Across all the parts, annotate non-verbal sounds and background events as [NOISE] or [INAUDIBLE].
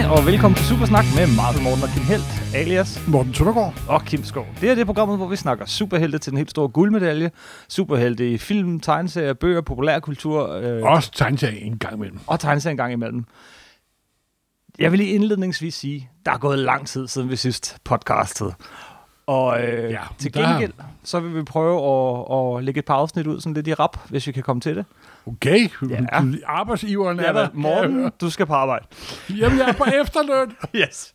Hej og velkommen til Supersnak med Marvel Morten og Kim Helt, alias Morten Søndergaard. og Kim Skov. Det er det program, hvor vi snakker superhelte til den helt store guldmedalje. Superhelte i film, tegneserier, bøger, populærkultur øh, Også tegneserie en gang imellem. og tegneserier en gang imellem. Jeg vil lige indledningsvis sige, der er gået lang tid siden vi sidst podcastede. Og øh, Ja, til der- gengæld, så vil vi prøve at, at lægge et par afsnit ud, sådan lidt i rap, hvis vi kan komme til det. Okay, Ja. ja. arbejdsiveren er Ja, der. Morten, du skal på arbejde. Jamen, jeg er på efterløn. [LAUGHS] Yes.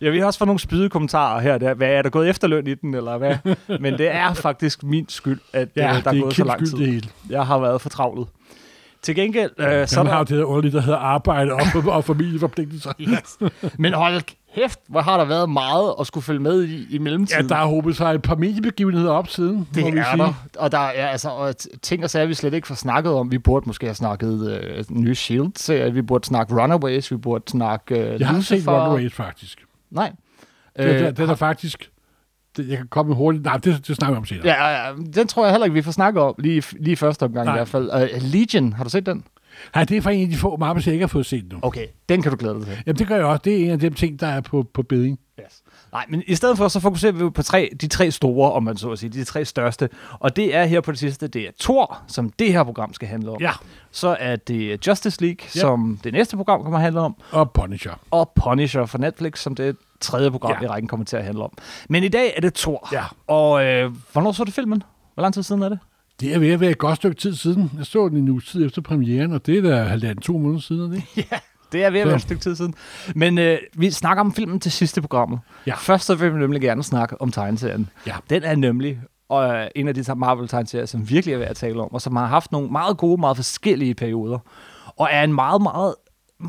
Jeg vil også få nogle spyde kommentarer her. Der. Hvad er der gået efterløn i den, eller hvad? [LAUGHS] Men det er faktisk min skyld, at Ja, øh, der er er gået så lang tid. det hele. Jeg har været for travlet. Til gengæld, øh, så har jo der... det her underligt, der hedder arbejde og, og familieforpligtelser. Yes. Men hold kæft, hvor har der været meget at skulle følge med i, i Ja, mellemtiden. der har håbet sig et par mediebegivenheder op siden, det vi er sige. der. Og der er altså og ting og sager, vi slet ikke får snakket om. Vi burde måske have snakket øh, nye Shield-serie. Vi burde snakke Runaways. Vi burde snakke øh, Jeg har set Lucifer. Runaways, faktisk. Nej. Det, øh, det, det er faktisk... Det, jeg kan komme hurtigt... Nej, det, det snakker vi om senere. Ja, ja, ja, den tror jeg heller ikke, vi får snakket om, lige, lige første omgang Nej. i hvert fald. Uh, Legion, har du set den? Nej, det er for en af de få Marbles, jeg ikke har fået set nu. Okay, den kan du glæde dig til. Jamen, det gør jeg også. Det er en af de ting, der er på, på beding. Yes. Nej, men i stedet for, så fokuserer vi på tre, de tre store, om man så at sige, de tre største. Og det er her på det sidste, det er Thor, som det her program skal handle om. Ja. Så er det Justice League, som det næste program kommer at handle om. Og Punisher. Og Punisher for Netflix, som det tredje program ja. Ja. i rækken kommer til at handle om. Men i dag er det Thor. Ja. Og øh, hvornår så du filmen? Hvor lang tid siden er det? Det er ved at være et godt stykke tid siden. Jeg så den en uge tid efter premieren, og det er da halvanden to måneder siden, det ikke? [LAUGHS] Ja, det er ved at være et stykke tid siden. Men øh, vi snakker om filmen til sidste programmet. Ja. Først så vil vi nemlig gerne snakke om tegneserien. Ja. Den er nemlig øh, en af de Marvel-tegneserier, som virkelig er værd at tale om, og som har haft nogle meget gode, meget forskellige perioder. Og er en meget, meget,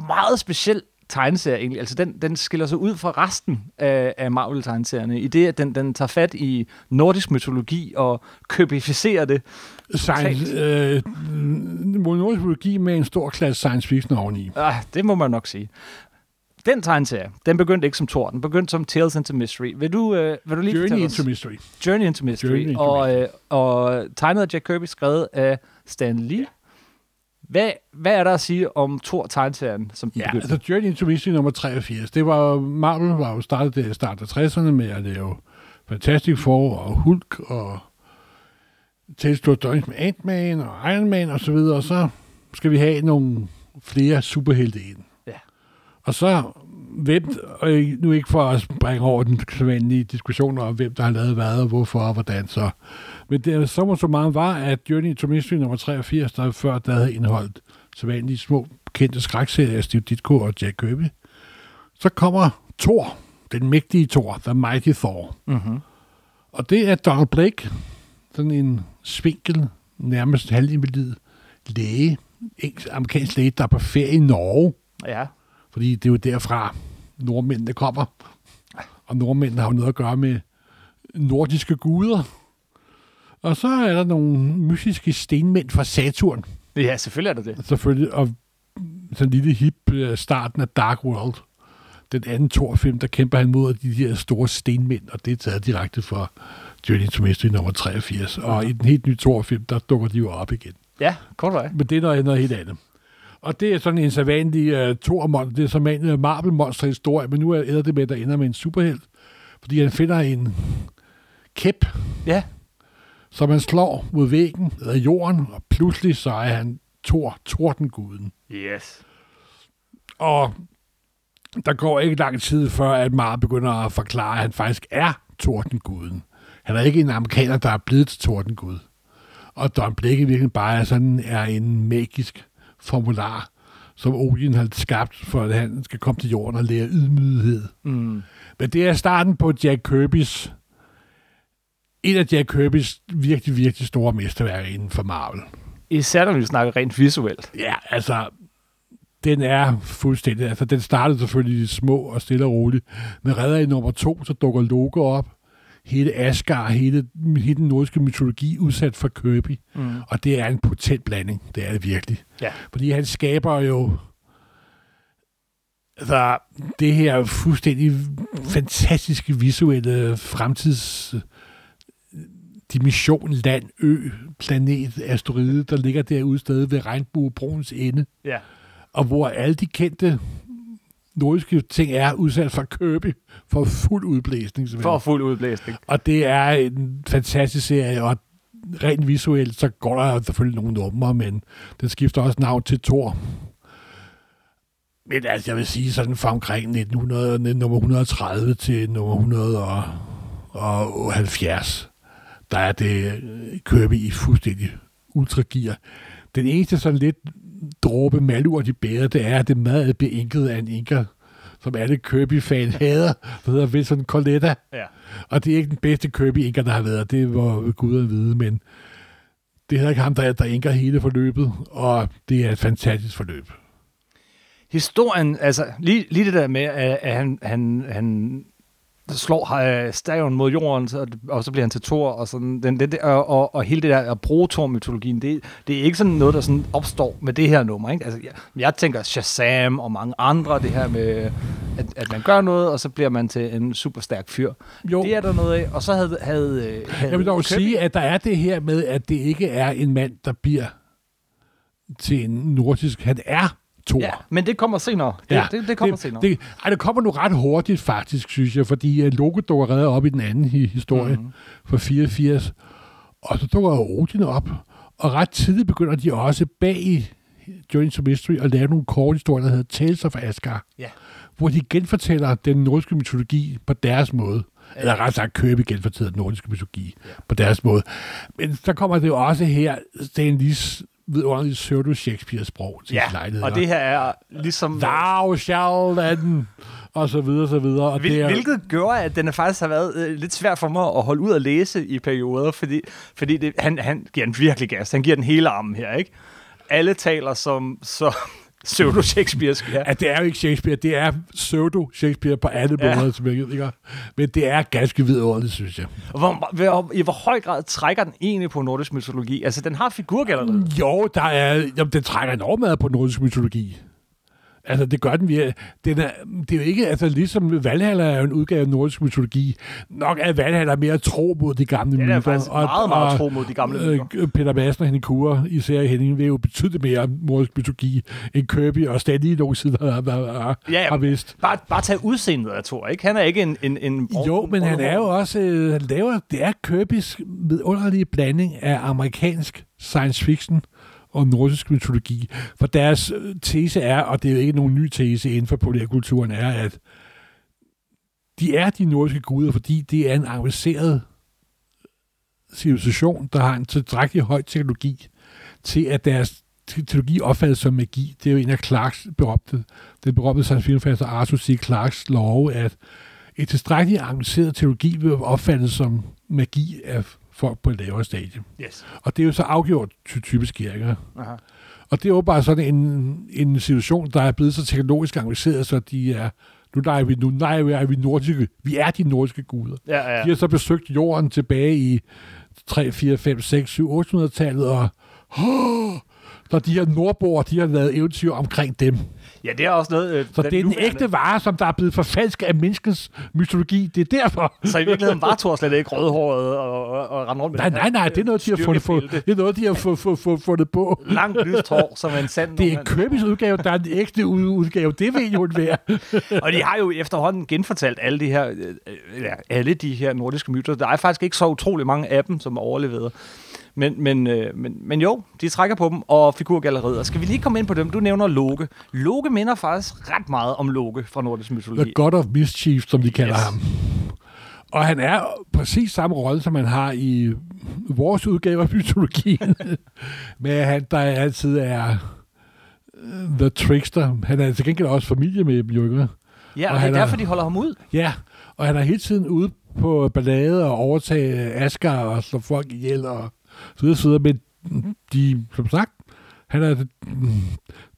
meget speciel tegneserie egentlig. Altså den, den skiller sig ud fra resten af, af Marvel-tegneserierne, i det, at den, den tager fat i nordisk mytologi og købificerer det. Science, øh, nordisk mytologi med en stor klasse science fiction oveni. Ah, det må man nok sige. Den tegneserie, den begyndte ikke som Thor, den begyndte som Tales into Mystery. Vil du, øh, vil du lige Journey into os? Mystery. Journey into Mystery. Journey into og, øh, og tegnet af Jack Kirby, skrevet af Stan Lee. Hvad, hvad er der at sige om Thor tegneserien, som den Ja, begyndte? altså Journey into Mystery nummer 83. Det var, Marvel var jo startet der i starten af 60'erne med at lave Fantastic Four og Hulk og to Stories med Ant-Man og Iron Man og så videre, og så skal vi have nogle flere superhelte ind. Ja. Og så, hvem, og nu ikke for at springe over den sædvanlige diskussion om, hvem der har lavet hvad og hvorfor og hvordan så. Men det så så meget var, at Journey to Mystery nummer 83, der før der havde indeholdt sædvanlige små kendte skrækserier af Steve Ditko og Jack Kirby. Så kommer Thor, den mægtige Thor, The Mighty Thor. Mm-hmm. Og det er Donald Blake, sådan en svinkel, nærmest halvinvalid læge, engelsk, amerikansk læge, der er på ferie i Norge, Ja. Fordi det er jo derfra nordmændene kommer. Og nordmændene har jo noget at gøre med nordiske guder. Og så er der nogle mystiske stenmænd fra Saturn, ja, selvfølgelig er det det. selvfølgelig, og sådan en lille hip øh, starten af Dark World. Den anden Thor-film, der kæmper han mod de her store stenmænd, og det er taget direkte fra Journey to Mystery nummer 83. Og i den helt nye Thor-film, der dukker de jo op igen. Ja, kort vej. Men det er noget, noget helt andet. Og det er sådan en sædvanlig uh, Thor-monster, det er som en uh, Marvel-monster historie, men nu er ender det med, der ender med en superhelt, fordi han finder en kæp, Ja. som han slår mod væggen eller jorden, og pludselig så er han Thor, Tordenguden. Yes. Og der går ikke lang tid før, at Marvel begynder at forklare, at han faktisk er Tordenguden. Han er ikke en amerikaner, der er blevet til Tordengud. Og Don Blake i virkeligheden bare er, sådan, er en magisk formular, som Odin har skabt, for at han skal komme til jorden og lære ydmyghed. Mm. Men det er starten på Jack Kirby's en af Jack Kirby's virkelig, virkelig store mesterværker inden for Marvel. Især når vi snakker rent visuelt. Ja, altså, den er fuldstændig... Altså, den startede selvfølgelig små og stille og roligt. Men redder i nummer to, så dukker Loke op. Hele Asgard, hele, hele den nordiske mytologi udsat for Kirby. Mm. Og det er en potent blanding. Det er det virkelig. Ja. Fordi han skaber jo... Altså, det her fuldstændig fantastiske visuelle fremtids dimension, land, ø, planet, asteroide, der ligger derude stadig ved regnbuebroens ende, Ja. og hvor alle de kendte nordiske ting er udsat for Kirby for fuld udblæsning. simpelthen. For fuld udblæsning. Og det er en fantastisk serie, og rent visuelt, så går der selvfølgelig nogle numre, men den skifter også navn til Thor. Men altså, jeg vil sige sådan fra omkring 1900, nummer 130 til nummer 170, der er det Kirby i fuldstændig ultragear. Den eneste sådan lidt dråbe malur, de bærer, det er, at det mad er beinket af en inker, som alle Kirby-fan hader, der hedder Vincent Coletta. Ja. Og det er ikke den bedste Kirby-inker, der har været. Det var guderne vide, men det er heller ikke ham, der, der inker hele forløbet, og det er et fantastisk forløb. Historien, altså lige, lige det der med, at han, han, han slår øh, staven mod jorden, så, og så bliver han til Thor, og, sådan, den, den, og, og, og hele det der Thor-mytologien, det, det er ikke sådan noget, der sådan opstår med det her nummer. Ikke? Altså, jeg, jeg tænker Shazam og mange andre, det her med, at, at man gør noget, og så bliver man til en super stærk fyr. Jo. Det er der noget af, og så havde... havde, havde Jeg vil dog Kirby- sige, at der er det her med, at det ikke er en mand, der bliver til en nordisk. Han er Thor. Ja, men det kommer senere. Det, ja, det, det kommer det, senere. Det, ej, det kommer nu ret hurtigt, faktisk, synes jeg, fordi uh, Loke dukker redder op i den anden hi- historie Mhm. mm-hmm. fra 84, og så dukker Odin op, og ret tidligt begynder de også bag i Journey to Mystery at lave nogle korte historier, der hedder Tales of Asgard, Ja. hvor de genfortæller den nordiske mytologi på deres måde. Ja. Eller ret sagt, Kirby genfortæller den nordiske mytologi ja. på deres måde. Men så kommer det jo også her, Stan Lees vidunderligt pseudo-Shakespeare-sprog til ja, lejlighed. og det her er ligesom... Thou shall and, og så videre, så videre. Og Hvil, det er, hvilket gjorde, at den faktisk har været øh, lidt svært for mig at holde ud at læse i perioder, fordi, fordi det, han, han giver den virkelig gas. Han giver den hele armen her, ikke? Alle taler som, som pseudo-Shakespeare ja. det er jo ikke Shakespeare, det er pseudo-Shakespeare på alle Ja. måder, som jeg ved, ikke? Men det er ganske vidunderligt, synes jeg. Hvor, hvor, I hvor høj grad trækker den egentlig på nordisk mytologi? Altså, den har figurgalleriet. Jo, der er, jamen, den trækker enormt meget på nordisk mytologi. Altså, det gør den virkelig. Den er, det er jo ikke, altså ligesom Valhalla er jo en udgave af nordisk mytologi. Nok er Valhalla mere tro mod de gamle myter. er faktisk meget, meget tro mod de gamle myter. Øh, Peter Madsen og Henning Kure, især Henning, vil jo betyde mere nordisk mytologi end Kirby og Stanley nogen side har, har, har, Ja, ja. har vidst. Bare, bare tag udseendet af Thor, ikke? Han er ikke en... en, en Jo, men han er jo også, øh, han laver, det er Kirby's vidunderlige blanding af amerikansk science fiction og nordisk mytologi. For deres øh, tese er, og det er jo ikke nogen ny tese inden for populærkulturen, er, at de er de nordiske guder, fordi det er en avanceret civilisation, der har en tilstrækkelig høj teknologi til, at deres teknologi opfattes som magi. Det er jo en af Clarks berømte, den berømte science fiction Arthur C. Clarks lov, at et tilstrækkeligt avanceret teknologi vil opfattes som magi af folk på et lavere stadie. Yes. Og det er jo så afgjort ty- typisk kirker. Aha. Og det er jo bare sådan en, en situation, der er blevet så teknologisk avanceret, så de er, nu nej, vi, nu nej, vi er vi nordiske, vi er de nordiske guder. Ja, ja. De har så besøgt jorden tilbage i 3, 4, 5, 6, 7, 800-tallet, og [GASPS] oh, når de her nordboer, de har lavet eventyr omkring dem. ja, det er også noget... Øh, Så det er den nuværende- ægte vare, som der er blevet forfalsket af menneskens mytologi. Det er derfor. Så i virkeligheden var Thor slet ikke rødhåret og, og, og rundt med Nej, nej, nej, det er noget, de har fundet, få, styrkebælte. det er noget, de har få, få, få, fundet på. Langt lyst hår, som en sand Det er mand. Kirby's udgave, der er den ægte ud- udgave. Det ved jo være. Og de har jo efterhånden genfortalt alle de her, øh, øh, ja, alle de her nordiske myter. Der er faktisk ikke så utrolig mange af dem, som er overlevet. Men, men, øh, men, men jo, de trækker på dem, og figurgalleriet. Og skal vi lige komme ind på dem? Du nævner Loke. Loke minder faktisk ret meget om Loke fra nordisk The mytologi. God of Mischief, som de kalder Yes. ham. Og han er præcis samme rolle, som han har i vores udgave af mytologien. [LAUGHS] Men han, der altid er øh, The Trickster. Han er til gengæld også familie med ikke? Ja, og og det er han er- derfor, de holder ham ud. Ja, og han er hele tiden ude på ballade og overtage Asgard og slå folk ihjel og så videre, så videre. Men de, som sagt, han er,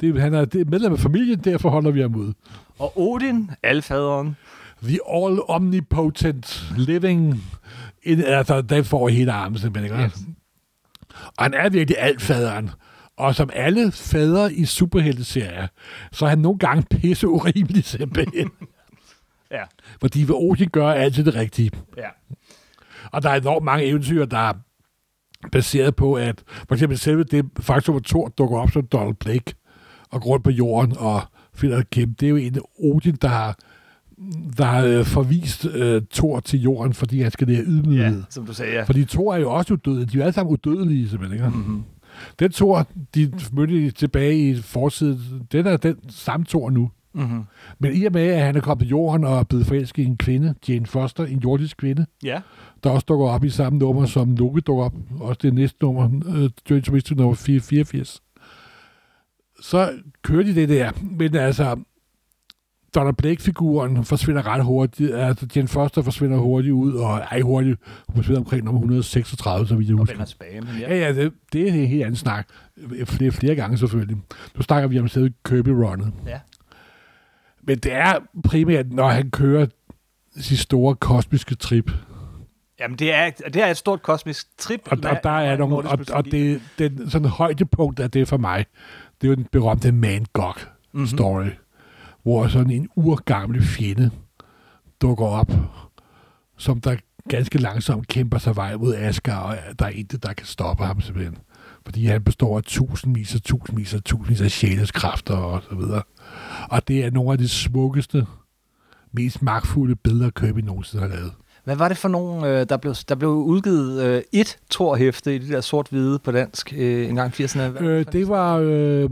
det, han er det medlem af familien, derfor holder vi ham ud. Og Odin, alfaderen, The all omnipotent living in, altså, den får hele armen simpelthen, ikke? Yes. Og han er virkelig altfaderen. Og som alle fædre i superhelteserier, så er han nogle gange pisse urimelig simpelthen. [LAUGHS] ja, fordi ved Odin gør altid det rigtige. ja. Og der er enormt mange eventyr, der er baseret på, at for eksempel selve det faktum, at Thor dukker op som Donald Blake og går rundt på jorden og finder kæmpe. Det er jo en Odin, der har, der har øh, forvist øh, Thor til jorden, fordi han skal lære ydmyghed. Ja, som du sagde, ja. Fordi Thor er jo også udødelige. De er jo alle sammen udødelige, simpelthen. Ikke? Mm-hmm. Den Thor, de mødte tilbage i forsiden, den er den samme Thor nu. Mm-hmm. Men i og med, at han er kommet til jorden og er blevet forelsket i en kvinde, Jane Foster, en jordisk kvinde, Ja. der også dukker op i samme nummer, som Loki dukker op, også det næste nummer, uh, Journey to Mystery nummer 484. Så kører de det der, men altså, Donna Blake-figuren forsvinder ret hurtigt, altså Jane Foster forsvinder hurtigt ud, og ej hurtigt, hun forsvinder omkring nummer 136, så vidt jeg Og husker. vender tilbage. Men ja. Ja, ja, det, det er en helt anden snak. Flere, flere gange selvfølgelig. Nu snakker vi om stedet Kirby-runnet. Ja. Men det er primært, når han kører sit store kosmiske trip. Jamen, det er, det er et stort kosmisk trip. Og der, der er nogle, og, og det, den sådan højdepunkt af det for mig, det er jo den berømte Man God Mhm. story, hvor sådan en urgammel fjende dukker op, som der ganske langsomt kæmper sig vej mod Asgard, og der er intet, der kan stoppe ham simpelthen. Fordi han består af tusindvis og tusindvis og tusindvis af sjælens kræfter og så videre. Og det er nogle af de smukkeste, mest magtfulde billeder, Kirby nogensinde har lavet. Hvad var det for nogen, øh, der blev, der blev udgivet øh, et Thor-hæfte i det der sort-hvide på dansk øh, en gang i 80'erne? Hvad Øh, det var øh,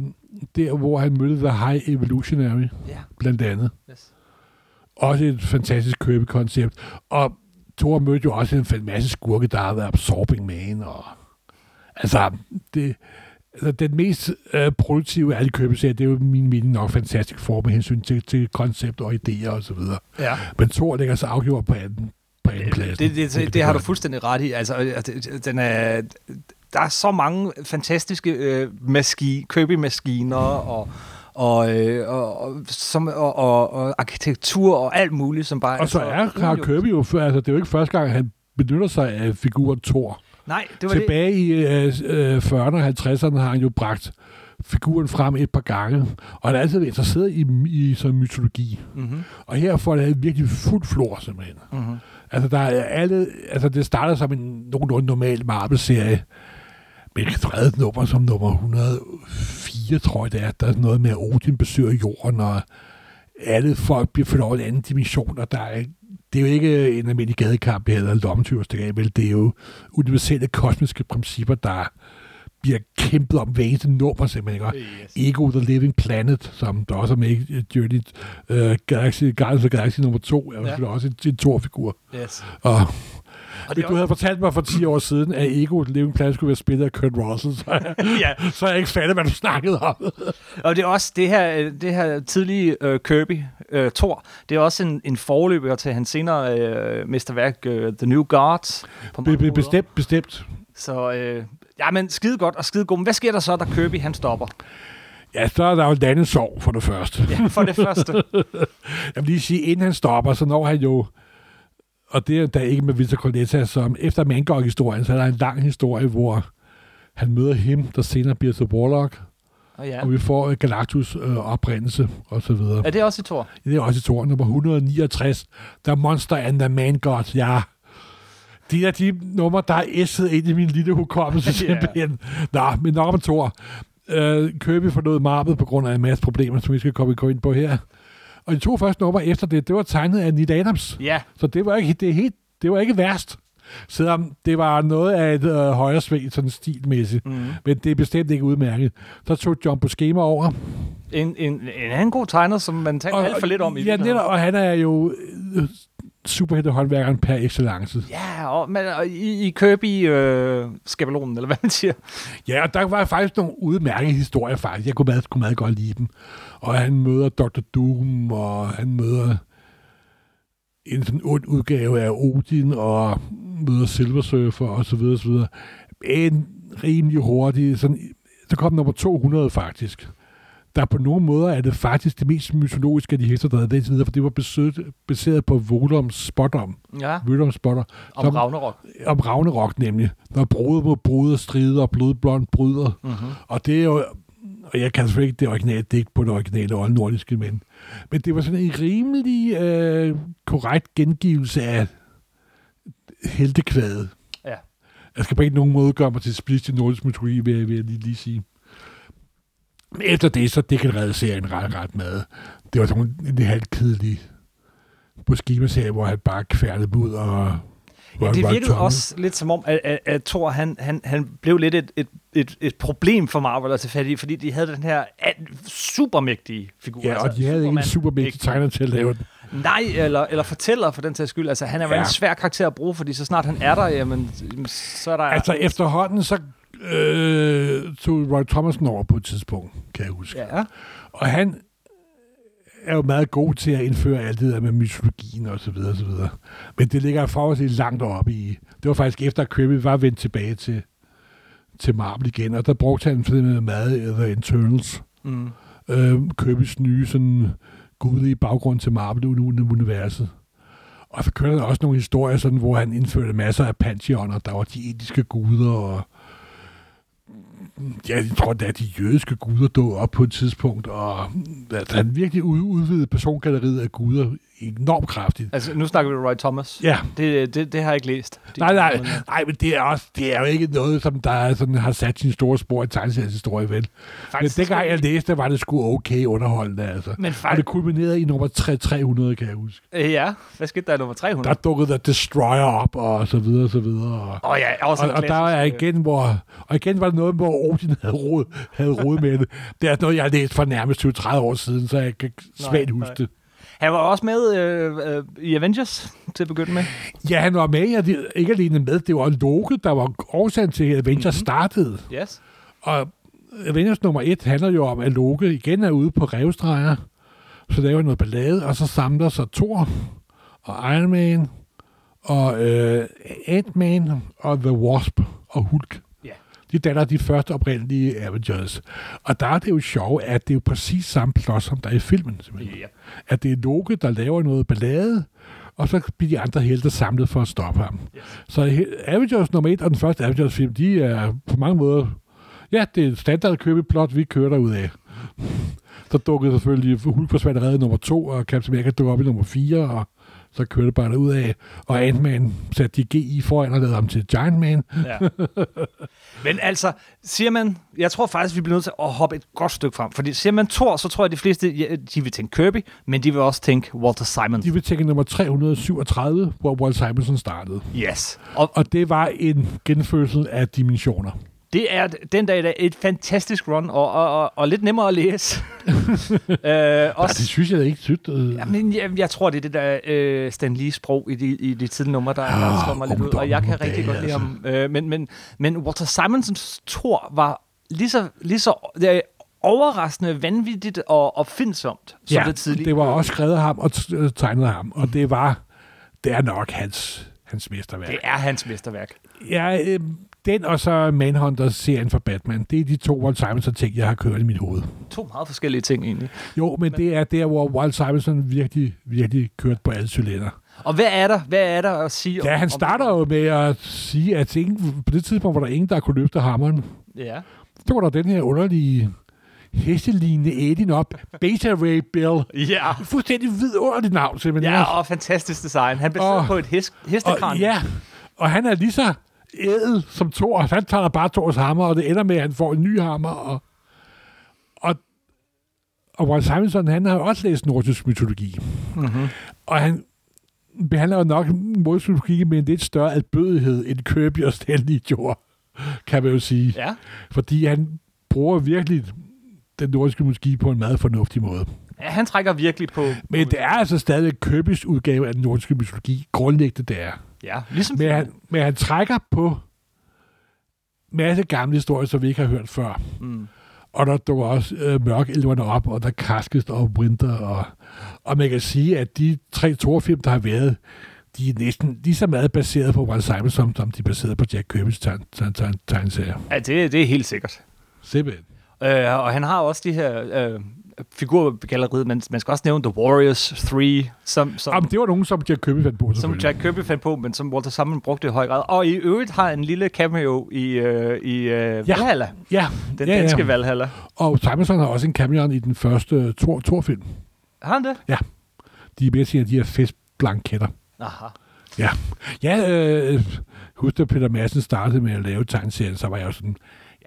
der, hvor han mødte The High Evolutionary, Ja, blandt andet. yes. Også et fantastisk Kirby-koncept. Og Thor mødte jo også en masse skurke, der har været Absorbing Man. Og, altså, det, altså, den mest øh, produktive af alle kirby det er jo min mening nok fantastisk for med hensyn til, til koncept og idéer og så videre. Ja. Men Thor ligger så afgjort på anden, på anden plads. Det, det, det, det har du fuldstændig ret i. Altså, øh, det- den er, der er så mange fantastiske øh, maski, Kirby-maskiner og, og, øh, og, og, som, og, og, og arkitektur og alt muligt, som bare Og så er Carl Kirby jo, altså det er jo ikke første gang, han benytter sig af figuren Thor. Nej, det var det. Tilbage i øh, øh, 40'erne og 50'erne har han jo bragt figuren frem et par gange, og han har altid været interesseret i, i sådan mytologi. Mm-hmm. Og her får det virkelig fuld flor, simpelthen. Mm-hmm. Altså, der er alle, altså det starter som en nogenlunde normal Marvel-serie, med et tredje nummer som nummer 104, tror jeg det er. Der er noget med, at Odin besøger jorden, og alle folk bliver ført over en anden dimension, og der er, det er jo ikke en almindelig gadekamp, eller lommetyverstik af, vel? Det er jo universelle kosmiske principper, der bliver kæmpet om hver eneste nummer, simpelthen. Ikke? Yes. Ego The Living Planet, som der også er med i Journey uh, Galaxy, Guardians of Galaxy nummer 2, er Ja. ja. også en, en Thor-figur. Yes. Og Og hvis det du havde fortalt mig for 10 år siden, at Ego The Living Planet skulle være spillet af Kurt Russell, så, [LAUGHS] ja, så jeg ikke fattet, hvad du snakkede om. og det er også det her, det her tidlige øh, Kirby, øh, Thor, det er også en, en forløber til hans senere øh, mesterværk, øh, The New Gods. Be- bestemt, bestemt. Så øh, ja, men skide godt og skide god. Men hvad sker der så, da Kirby han stopper? Ja, så er der jo landet sorg for det første. Ja, for det første. [LAUGHS] Jeg vil lige sige, inden han stopper, så når han jo, og det er da ikke med Victor Coletta, som efter Mangog-historien, så er der en lang historie, hvor han møder him, der senere bliver til Warlock, Og ja. og vi får øh, Galactus øh, oprindelse, og så videre. Er det også i Thor? Det er også i Thor nummer 169. The Monster and the Man God. Ja. Det er de numre, der er æsset ind i min lille hukommelse [LAUGHS] Ja. simpelthen. Nå, men nok om Thor. Uh, Kirby forlod marbedet på grund af en masse problemer, som vi skal komme ind på her. Og de to første numre efter det, det var tegnet af Neil Adams. Ja. Så det var ikke, det helt, det var ikke værst. Selvom det var noget af et øh, højre sving, sådan stilmæssigt. Mm. Men det er bestemt ikke udmærket. Så tog John Buscema over. En, en, en anden god tegner, som man taler alt for lidt om i Ja, netop, og han er jo øh, superheltehåndværkeren per excellence. Ja, og, men, og i, i Kirby-skabelonen, eller hvad man siger. Ja, og der var faktisk nogle udmærkede historier faktisk. Jeg kunne meget, kunne meget godt lide dem. Og han møder Dr. Doom, og han møder en sådan ond udgave af Odin, og møder Silver Surfer, og så videre, så videre. En rimelig hurtig, sådan, så kom nummer 200 faktisk. Der på nogle måder er det faktisk det mest mytologiske af de hester, der havde været videre, for det var besøgt, baseret på Vodoms spottom. Ja, Vodoms spotter. om Som- Ragnarok. om Ragnarok nemlig. Når brud mod brud strider, og blodblond bryder. Mm-hmm. Og det er jo, og jeg kan selvfølgelig ikke det originale digt på det originale oldnordiske, men, men det var sådan en rimelig øh, korrekt gengivelse af heltekvædet. Ja. Jeg skal på ikke nogen måde gøre mig til split i nordisk mytologi, vil jeg, vil jeg lige, lige sige. Efter det, så degenererede serien ret, ret med. Det var sådan en halvt kedelig på skemaserie, hvor han bare kværnede ud og Ja, det virkede også lidt som om, at, at, at Thor, han, han, han blev lidt et, et, et, et problem for Marvel at tage fat i, fordi de havde den her supermægtige figur. Ja, og de havde ikke en supermægtig tegner til at lave den. Nej, eller, eller fortæller for den sags skyld. Altså, han er ja. en svær karakter at bruge, fordi så snart han er der, jamen, så er der... Altså, efterhånden, så øh, tog Roy Thomas over på et tidspunkt, kan jeg huske. Ja. Og han er jo meget god til at indføre alt det der med mytologien og så videre, og så videre. Men det ligger forholdsvis langt oppe i... Det var faktisk efter, at Kirby var vendt tilbage til, til Marvel igen, og der brugte han for med The Internals. Mm. Øh, Kirby's nye sådan gudelige baggrund til Marvel-universet. Og så kørte der også nogle historier, sådan, hvor han indførte masser af pantheoner. Der var de etiske guder, og ja, jeg tror, det de jødiske guder dog op på et tidspunkt, og altså, han virkelig udvidede persongalleriet af guder enormt kraftigt. Altså, nu snakker vi Roy Thomas. Ja. Det, det, det har jeg ikke læst. Det, nej, nej, nej, men det er, også, det er jo ikke noget, som der sådan, har sat sin store spor i tegneserieshistorie, vel? Faktisk, men det gang jeg læste, var det sgu okay underholdende, altså. Men faktisk... Og det kulminerede i nummer 3, 300, kan jeg huske. Øh, ja, hvad skete der i nummer 300? Der dukkede The Destroyer op, og så videre, og så videre. Og, oh, ja, også og, og der er igen, hvor, og igen var det noget, hvor Odin havde råd, havde råd med det. Det er noget, jeg har læst for nærmest 20-30 år siden, så jeg kan svagt huske det. Han var også med øh, øh, i Avengers til at begynde med. Ja, han var med. Ja, ikke alene med. Det var Loke, der var årsagen til, at Avengers mm-hmm. startede. Yes. Og Avengers nummer et handler jo om, at Loke igen er ude på revstreger. Så laver noget ballade, og så samler sig Thor og Iron Man og øh, Ant-Man og The Wasp og Hulk de danner de første oprindelige Avengers. Og der er det jo sjovt, at det er jo præcis samme plot, som der er i filmen. Ja. At det er Loke, der laver noget ballade, og så bliver de andre helte samlet for at stoppe ham. Yes. Så Avengers nummer 1 og den første Avengers-film, de er på mange måder... Ja, det er et standard købeplot, vi kører derud af. [LAUGHS] Så dukkede selvfølgelig Hulk forsvandt allerede nummer 2, og Captain America dukker op i nummer 4, og så kørte det bare ud af, og Ant-Man satte de GI foran og lavede ham til Giant Man. Ja. Men altså, siger man, jeg tror faktisk, vi bliver nødt til at hoppe et godt stykke frem, fordi siger man Thor, så tror jeg, at de fleste, de vil tænke Kirby, men de vil også tænke Walter Simon. De vil tænke nummer 337, hvor Walter Simonson startede. Yes. Og, og det var en genfødsel af dimensioner. Det er den dag et fantastisk run, og, og, og, og lidt nemmere at læse. [LAUGHS] øh, også, Nej, det synes jeg da ikke. Synes, øh. Jamen, jeg, jeg tror, det er det der øh, Stan Lee-sprog i de, i de tidlige numre, der, der ah, slår mig lidt ud, og jeg kan rigtig godt lide altså. ham. Øh, men, men, men Walter Simonsons Thor var lige så, lige så er overraskende, vanvittigt og opfindsomt, som ja, det tidligere. det var også skrevet af ham og tegnet af ham, og det var, det er nok hans, hans mesterværk. Det er hans mesterværk. Ja, øh, den og så Manhunter-serien for Batman, det er de to Walt Simonson-ting, jeg har kørt i mit hoved. To meget forskellige ting, egentlig. Jo, men, men det er der, hvor Walt Simonson virkelig, virkelig kørt på alle cylinder. Og hvad er der, hvad er der at sige Ja, om, han starter om jo med at sige, at ingen, på det tidspunkt var der ingen, der kunne løfte hammeren. Ja. Så var der den her underlige hestelignende Edin op. Beta Ray Bill. Ja. Fuldstændig vidunderligt navn, simpelthen. Ja, og fantastisk design. Han besidder på et hest, hestekran. ja, og han er lige så ædel som Thor. Han tager bare Thors hammer, og det ender med, at han får en ny hammer. Og, og, og Walt Simonson, han har jo også læst nordisk mytologi. Mm-hmm. Og han behandler jo nok nordisk mytologi med en lidt større albødighed, end Kirby og Stanley gjorde, kan man jo sige. Ja. Fordi han bruger virkelig den nordiske mytologi på en meget fornuftig måde. Han trækker virkelig på... Men det er altså stadig Kirby's udgave af den nordiske mytologi. Grundlæggende det er. Ja, ligesom... Men han, men han trækker på masse gamle historier, som vi ikke har hørt før. Mm. Og der dukker også øh, mørkelverne op, og der kaskes og winter. Og, og man kan sige, at de tre Thor-film, der har været, de er næsten lige så meget baseret på Walt Simon, som, som de er baseret på Jack Kirby's tegneserier. Ja, det, det er helt sikkert. Simpelthen. Øh, og han har også de her øh, figurgalleriet, men man skal også nævne The Warriors 3. Som, som, Jamen, det var nogen, som Jack Kirby fandt på, Som Jack Kirby fandt på, men som Walter Simon brugte i høj grad. Og i øvrigt har en lille cameo i, øh, i øh, ja. Valhalla. Ja. Den ja, danske ja. Valhalla. Og Simonson har også en cameo i den første Thor, Thor-film. Har han det? Ja. De er med til de her festblanketter. Aha. Ja. Ja, øh, husk, at Peter Madsen startede med at lave tegneserien, så var jeg jo sådan,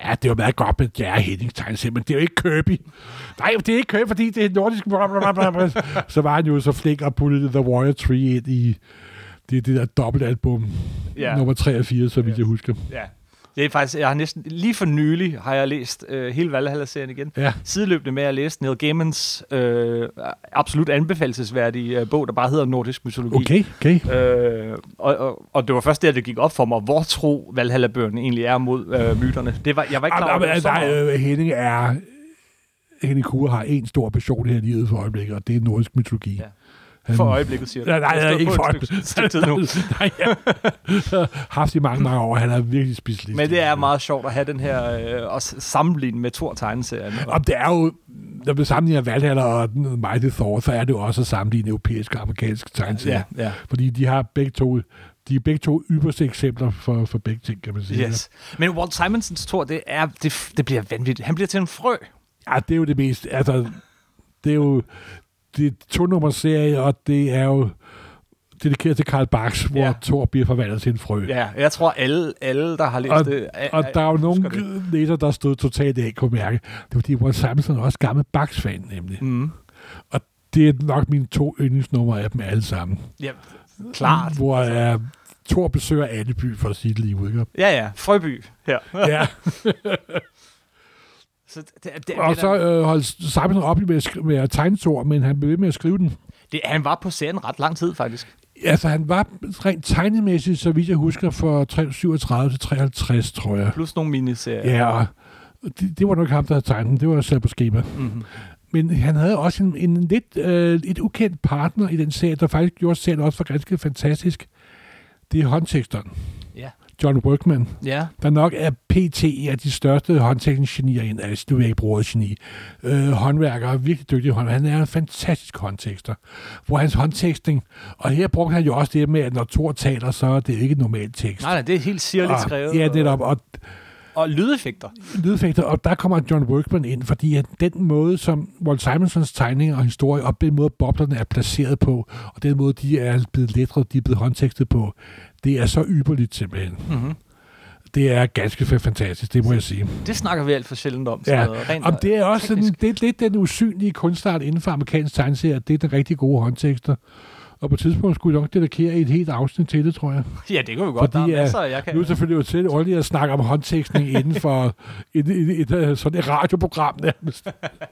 Ja, det er jo meget godt med Jerry Henning tegneserie, men det er jo ikke Kirby. Nej, det er ikke Kirby, fordi det er nordisk. Blablabla. [LAUGHS] så var han jo så flink og puttede The Warrior Tree ind i det, det der dobbeltalbum, Ja. nummer 3 og 4, så vidt Yes. jeg husker. Ja. Det er faktisk, jeg har næsten, lige for nylig har jeg læst øh, hele Valhalla-serien igen. Ja, Sideløbende med at læse Neil Gaimans øh, absolut anbefalesværdige øh, bog, der bare hedder Nordisk Mytologi. okay, okay. Øh, og, og, og det var først der, det gik op for mig, hvor tro Valhalla-bøgerne egentlig er mod øh, myterne. Det var, jeg var ikke klar over, det var nej, så meget. øh, Henning er... Henning Kure har en stor passion her i livet for øjeblikket, og det er nordisk mytologi. Ja. For øjeblikket, siger du. Nej, nej, stod ikke for et stykke, [LAUGHS] stykke tid nu. nej, ja. [LAUGHS] haft i mange, mange år. Han er virkelig specialist. Men det er meget sjovt at have den her, øh, og sammenligne med Thor-tegneserien. Og det er jo, når vi sammenligner Valhalla og Mighty Thor, så er det jo også at sammenligne europæiske og amerikanske tegneserier. Ja, ja. Fordi de har begge to, de er begge to ypperste eksempler for, for begge ting, kan man sige. Yes. Men Walt Simonsons Thor, det, er, det, det bliver vanvittigt. Han bliver til en frø. Ja, det er jo det mest, altså, det er jo, det er to nummer serie, og det er jo dedikeret til Karl Barks, hvor Ja. Thor bliver forvandlet til en frø. Ja, jeg tror alle, alle der har læst Og- det... er- Og er- der er jo nogle læser, der stod totalt af, kunne mærke. Det var fordi, Walt Simonson er også gammel Baks-fan, nemlig. Mm. Det er nok mine to yndlingsnumre af dem alle sammen. Ja, klart. Hvor uh, Thor besøger Anneby, for lige ud. Ikke? Ja, ja. Frøby her. Ja. [LAUGHS] [LAUGHS] Så det, det, det, og så øh, holdt Simonson op med at, skri- med at tegne Thor, men han blev ved med at skrive den. det, han var på serien ret lang tid, faktisk. Altså, han var rent tegnemæssigt, så vidt jeg husker, fra 37 til 53, tror jeg. Plus nogle miniserier. Ja, det, det var nok ham, der havde tegnet den. Det var sat på schema. Mm-hmm. Men han havde også en, en lidt øh, et ukendt partner i den serie, der faktisk gjorde serien også for ganske fantastisk. Det er håndteksteren. John Workman, Ja. der nok er PT af de største håndtekstningsgenier i altså, du vil ikke bruge geni. Øh, håndværker, virkelig dygtig håndværker. Han er en fantastisk håndtekster. Hvor hans håndtekstning, og her brugte han jo også det med, at når Thor taler, så er det ikke normal tekst. Nej, nej, det er helt sirligt og, skrevet. Ja, netop. Og Og lydeffekter. lydeffekter, og der kommer John Workman ind, fordi at den måde, som Walt Simonsons tegninger og historie, og den måde, boblerne er placeret på, og den måde, de er blevet letret, de er blevet håndtekstet på, det er så ypperligt simpelthen. Mm-hmm. Det er ganske fantastisk, det må jeg sige. Det snakker vi alt for sjældent om. Ja, noget rent, Om det er også sådan, det er lidt den usynlige kunstart inden for amerikansk tegneserie, det er den rigtig gode håndtekster. Og på et tidspunkt skulle jeg nok dedikere et helt afsnit til det, tror jeg. [LAUGHS] Ja, det kan vi godt. Fordi, der er øh, masser, jeg kan... Nu er det selvfølgelig jo til ordentligt at snakke om håndtekstning [LAUGHS] inden for et, et, et, et, sådan et radioprogram nærmest.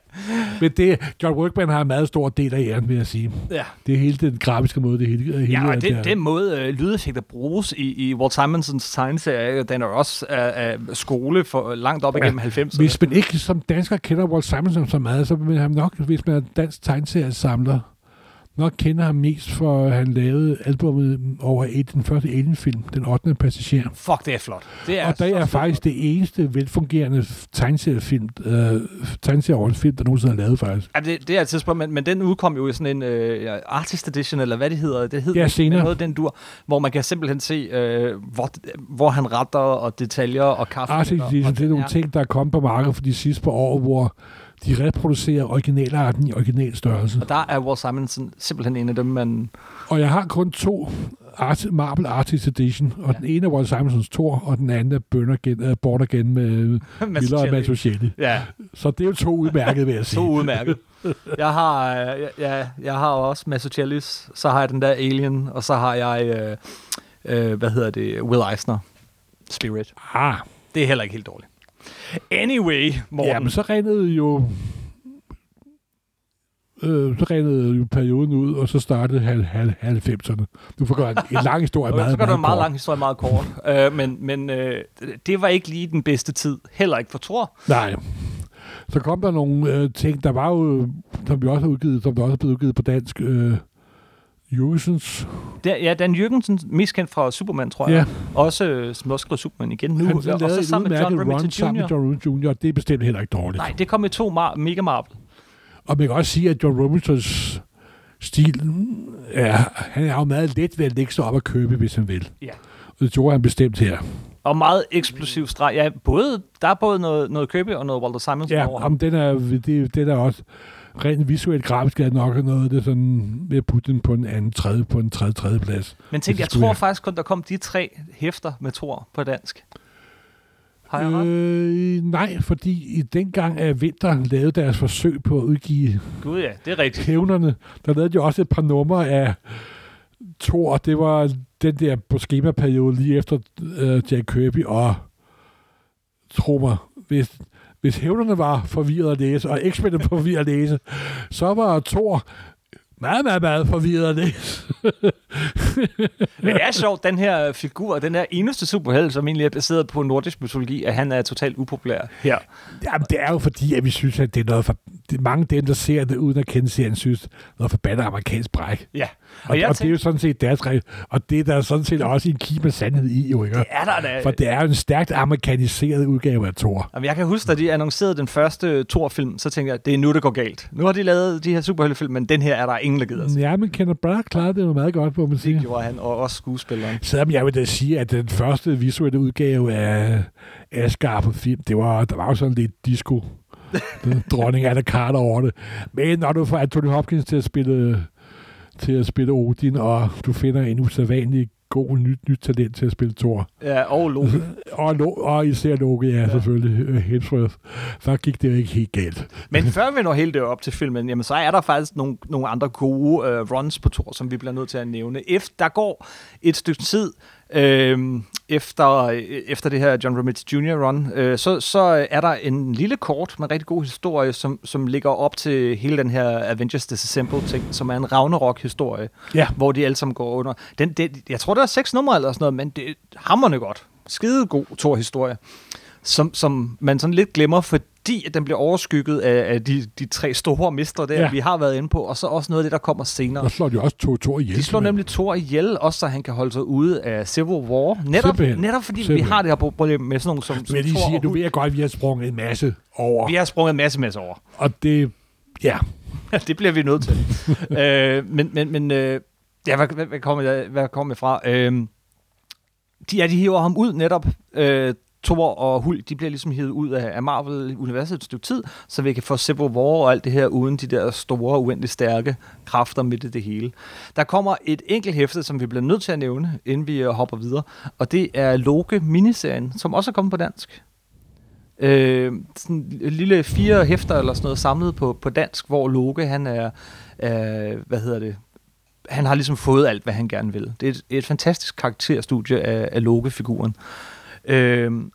[LAUGHS] Men det, John Workman har en meget stor del af æren, vil jeg sige. Ja, Det er hele den grafiske måde, det hele, hele ja og den, den måde, øh, lydeffekter bruges i, i Walt Simonsons tegneserie, den er også af, af skole for langt op Ja. igennem 90'erne. Hvis man ikke som dansker kender Walt Simonson så meget, så vil han nok, hvis man er dansk tegneseriesamler, nok kender ham mest for, han lavede albumet over et, den første Alien-film, Den 8. passager. Fuck, det er flot. Det er og så er flot. faktisk det eneste velfungerende tegneseriefilm, øh, tegneserieårens der nogensinde er lavet faktisk. Ja, det, det er et tidspunkt, men, men den udkom jo i sådan en øh, artist edition, eller hvad det hedder. Det hedder Ja, senere. noget den dur, hvor man kan simpelthen se, øh, hvor, hvor han retter og detaljer og kaffe. Arctic Edition, det er nogle ting, der er kommet på markedet for de sidste par år, hvor de reproducerer originalarten i original størrelse. Og der er Walt Simonson simpelthen en af dem, man... Og jeg har kun to Art, Marvel Artist Edition, og Ja. den ene er Walt Simonsons Thor, og den anden er Bønder gen, uh, Born Again med [LAUGHS] Miller og Mazzucchelli. Ja, Så det er jo to udmærket, vil jeg [LAUGHS] sige. så udmærket. Jeg har, øh, jeg, jeg, jeg har også Mazzucchellis, så har jeg den der Alien, og så har jeg, øh, øh, hvad hedder det, Will Eisner, Spirit. Ah, Det er heller ikke helt dårligt. Anyway, Morten. ja, men så rendede jo... Øh, så rendede jo perioden ud, og så startede hal, hal, 90'erne. Du får gøre en, en lang historie [LAUGHS] meget, så gør du en meget lang historie meget kort. uh, [LAUGHS] men men uh, det var ikke lige den bedste tid. Heller ikke for Thor. Nej. Så kom der nogle øh, ting, der var jo, som vi også har udgivet, som der også er blevet udgivet på dansk, øh, Jurgensens. Der, ja, Dan Jørgensen, mest kendt fra Superman, tror Ja, jeg. Også, øh, som også skriver Superman igen nu. han og så sammen med John Remington sammen med Jr. John Jr., det er bestemt heller ikke dårligt. Nej, det kom i to mar- mega Marvel. Og man kan også sige, at John Romita's stil, ja, han er jo meget let ved at lægge sig op og købe, hvis han vil. Ja. Og det gjorde han bestemt her. Og meget eksplosiv streg. Ja, både, der er både noget, noget Kirby og noget Walter Simonson Ja, over ham. om den er, det, den er også rent visuelt grafisk er nok noget, det er sådan ved at putte den på en anden tredje, på en tredje, tredje plads. Men tænk, det jeg tror jeg- faktisk kun, der kom de tre hæfter med Thor på dansk. Har jeg ret? Øh, nej, fordi i dengang af Vinter lavede deres forsøg på at udgive Gud ja, det er rigtigt. hævnerne, der lavede de også et par numre af Thor. Det var den der på skemaperiode lige efter uh, Jack Kirby, og tro mig, hvis, hvis hævnerne var forvirret at læse, og x var forvirret at læse, så var Thor meget, meget, meget forvirret at læse. [LAUGHS] Men det er sjovt, den her figur, den her eneste superheld, som egentlig er baseret på nordisk mytologi, at han er totalt upopulær her. Jamen, det er jo fordi, at vi synes, at det er noget for... Det mange af dem, der ser det uden at kende serien, synes, noget forbandet amerikansk bræk. Ja. Og, og, og det er jo sådan set deres. Og det er der sådan set også en kim af sandhed i, jo ikke? Det er der da. For det er jo en stærkt amerikaniseret udgave af Thor. Jamen, jeg kan huske, da de annoncerede den første Thor-film, så tænkte jeg, det er nu, det går galt. Nu har de lavet de her superheltefilm, men den her er der ingen, der gider se. Ja, men Kenneth Branagh klarede det jo meget godt, må man sige. Det gjorde han, og også skuespilleren. Selvom jeg vil da sige, at den første visuelle udgave af Asgard på film, det var, der var jo sådan lidt disco. [LAUGHS] dronning af Carter over det. Men når du får Anthony Hopkins til at spille til at spille Odin, og du finder en usædvanlig god nyt, nyt talent til at spille Thor. Ja, og Loki. [LAUGHS] og, Lo- og især Loki, ja, ja. selvfølgelig. Uh, Hemsworth. Så gik det jo ikke helt galt. Men før vi når helt det op til filmen, jamen, så er der faktisk nogle, nogle andre gode uh, runs på Thor, som vi bliver nødt til at nævne. Efter, der går et stykke tid, øh, efter, efter det her John Romita Jr. run, øh, så, så er der en lille kort med en rigtig god historie, som, som ligger op til hele den her Avengers Disassemble ting, som er en Ragnarok-historie, ja. hvor de alle sammen går under. Den, det, jeg tror, der er seks numre eller sådan noget, men det er hammerne godt. Skide god Thor-historie, som, som man sådan lidt glemmer, fordi at den bliver overskygget af, af de, de tre store mestre der, ja. vi har været inde på, og så også noget af det, der kommer senere. Der slår de også to Thor ihjel. De slår nemlig Thor ihjel, også så han kan holde sig ude af Civil War. Netop, netop fordi Simpelthen. vi har det her problem med sådan nogle som, som Men de siger, du ved godt, at vi har sprunget en masse over. Vi har sprunget en masse, masse over. Og det, ja. [LAUGHS] det bliver vi nødt til. [LAUGHS] øh, men, men, men øh, ja, hvad, hvad, hvad kommer jeg, hvad kommer jeg fra? Øh, de, ja, de hiver ham ud netop, øh, Thor og Hulk, de bliver ligesom hivet ud af, af Marvel-universet et stykke tid, så vi kan få Civil War og alt det her, uden de der store, uendelig stærke kræfter midt i det hele. Der kommer et enkelt hæfte, som vi bliver nødt til at nævne, inden vi øh, hopper videre, og det er Loke miniserien, som også er kommet på dansk. Øh, sådan en lille fire hæfter eller sådan noget samlet på, på dansk, hvor Loke, han er, øh, hvad hedder det, han har ligesom fået alt, hvad han gerne vil. Det er et, et fantastisk karakterstudie af, af Loke-figuren. Øh,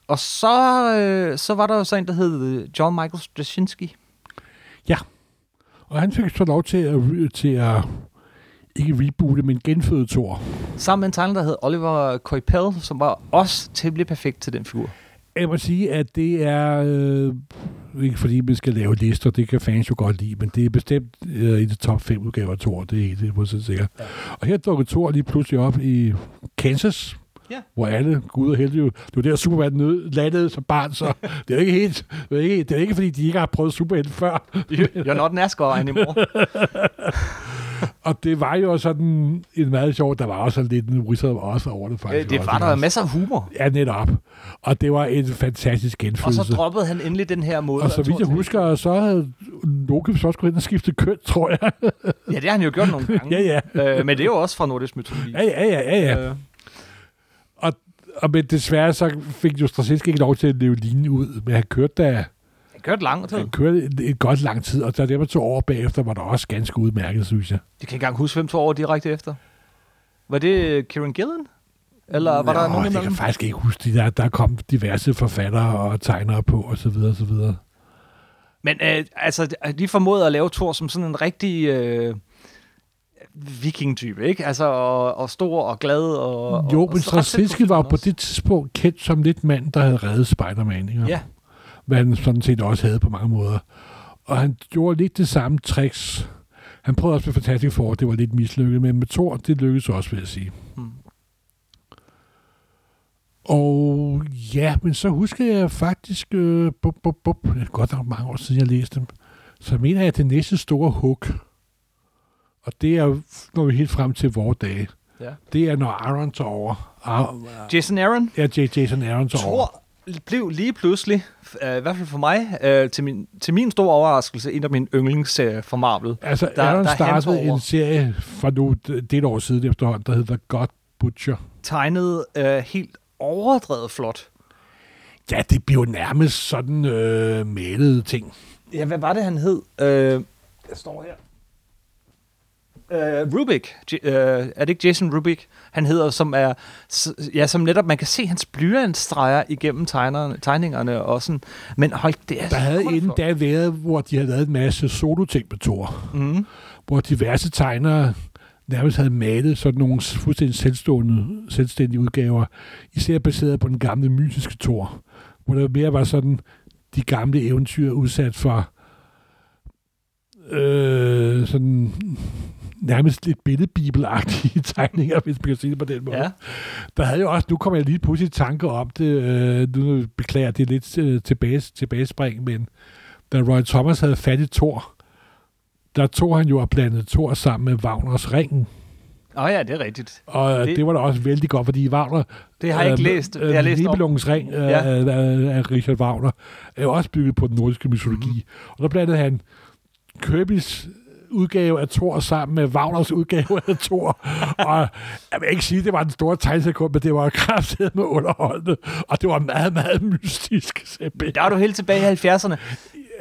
og så, øh, så var der jo så en, der hed John Michael Straczynski. Ja, og han fik så lov til at, til at ikke reboote, men genføde Thor. Sammen med en tegner, der hed Oliver Coipel, som var også temmelig perfekt til den figur. Jeg må sige, at det er... Øh, ikke fordi man skal lave lister, det kan fans jo godt lide, men det er bestemt øh, i det top 5 udgaver af Thor, det er helt på sig sikkert. Ja. Og her dukker Thor lige pludselig op i Kansas, Ja. Hvor alle gud og helte jo... Det var der, Superman nød, landede som barn, så [LAUGHS] det er ikke helt... Det er ikke, det er ikke fordi, de ikke har prøvet Superman før. You're not NASCAR anymore. [LAUGHS] og det var jo sådan en meget sjov, der var også lidt en wizard også over det faktisk. Det var der masser af humor. Ja, netop. Og det var en fantastisk genfødelse. Og så droppede han endelig den her måde. Og så vidt jeg husker, så havde Loke så skulle hen og skifte køn, tror jeg. ja, det har han jo gjort nogle [LAUGHS] gange. ja, ja. Øh, men det er jo også fra nordisk mytologi. Ja, ja, ja, ja. ja. Øh. Og, men desværre så fik jo Straczynski ikke lov til at leve linjen ud, men han kørte da... Han kørte lang tid. Han kørte et, et godt lang tid, og da det var to år bagefter, var der også ganske udmærket, synes jeg. Jeg kan ikke engang huske, hvem to år direkte efter. Var det Kieran Gillen? Eller var Nå, der nogen Jeg kan faktisk ikke huske det. Der, der kom diverse forfattere og tegnere på, og så videre, og så videre. Men øh, altså, de formåede at lave Thor som sådan en rigtig... Øh, viking-type, ikke? Altså, og, og stor og glad. Og, jo, og, men Straczynski var på det tidspunkt kendt som lidt mand, der havde reddet Spider-Man, ikke? Ja. Hvad han sådan set også havde på mange måder. Og han gjorde lidt det samme tricks. Han prøvede også med Fantastic Four, det var lidt mislykket, men med Thor, det lykkedes også, vil jeg sige. Hmm. Og ja, men så husker jeg faktisk, øh, bup, bup, bup, det er godt nok mange år siden, jeg læste dem, så mener jeg, at det næste store hook, og det er, når vi helt frem til vores dage, ja. det er, når Aaron tager over. Ar- Jason Aaron? Ja, Jason Aaron tager over. Tror, blev lige pludselig, øh, i hvert fald for mig, øh, til, min, til min store overraskelse, en af mine yndlingsserier for Marvel. Altså, der, Aaron der startede en serie for nu det et år siden efterhånden, der hedder God Butcher. Tegnet øh, helt overdrevet flot. Ja, det bliver jo nærmest sådan øh, malede ting. Ja, hvad var det, han hed? Øh, jeg står her. Uh, Rubik. J- uh, er det ikke Jason Rubik? Han hedder, som er, ja, som netop, man kan se hans blyantstreger igennem tegnerne, tegningerne og sådan. Men hold, det er Der havde inden da været, hvor de havde lavet en masse solo-ting på Thor. Mm. hvor diverse tegnere nærmest havde malet sådan nogle fuldstændig selvstående, selvstændige udgaver, især baseret på den gamle mytiske Thor, hvor der mere var sådan de gamle eventyr udsat for øh, sådan nærmest lidt billedbibelagtige [LAUGHS] tegninger, hvis man kan sige det på den måde. Ja. Der havde jo også, nu kommer jeg lige pludselig i tanke om det, øh, nu beklager det lidt øh, tilbage, tilbagespring, men da Roy Thomas havde fat i Thor, der tog han jo og blandede Thor sammen med Wagners Ringen. Åh oh, ja, det er rigtigt. Og det, Det- det var da også vældig godt, fordi Wagner... Det har jeg ikke læst. Det har jeg læst. Nibelungens ring øh, Ja. af, af, Richard Wagner er jo også bygget på den nordiske mytologi. Mm. Og der blandede han Kirby's udgave af Thor sammen med Wagners udgave af Thor. og jeg vil ikke sige, at det var den store tegnsekund, men det var kraftedet med underholdende. Og det var meget, meget mystisk. simpelthen. Der var du helt tilbage i 70'erne.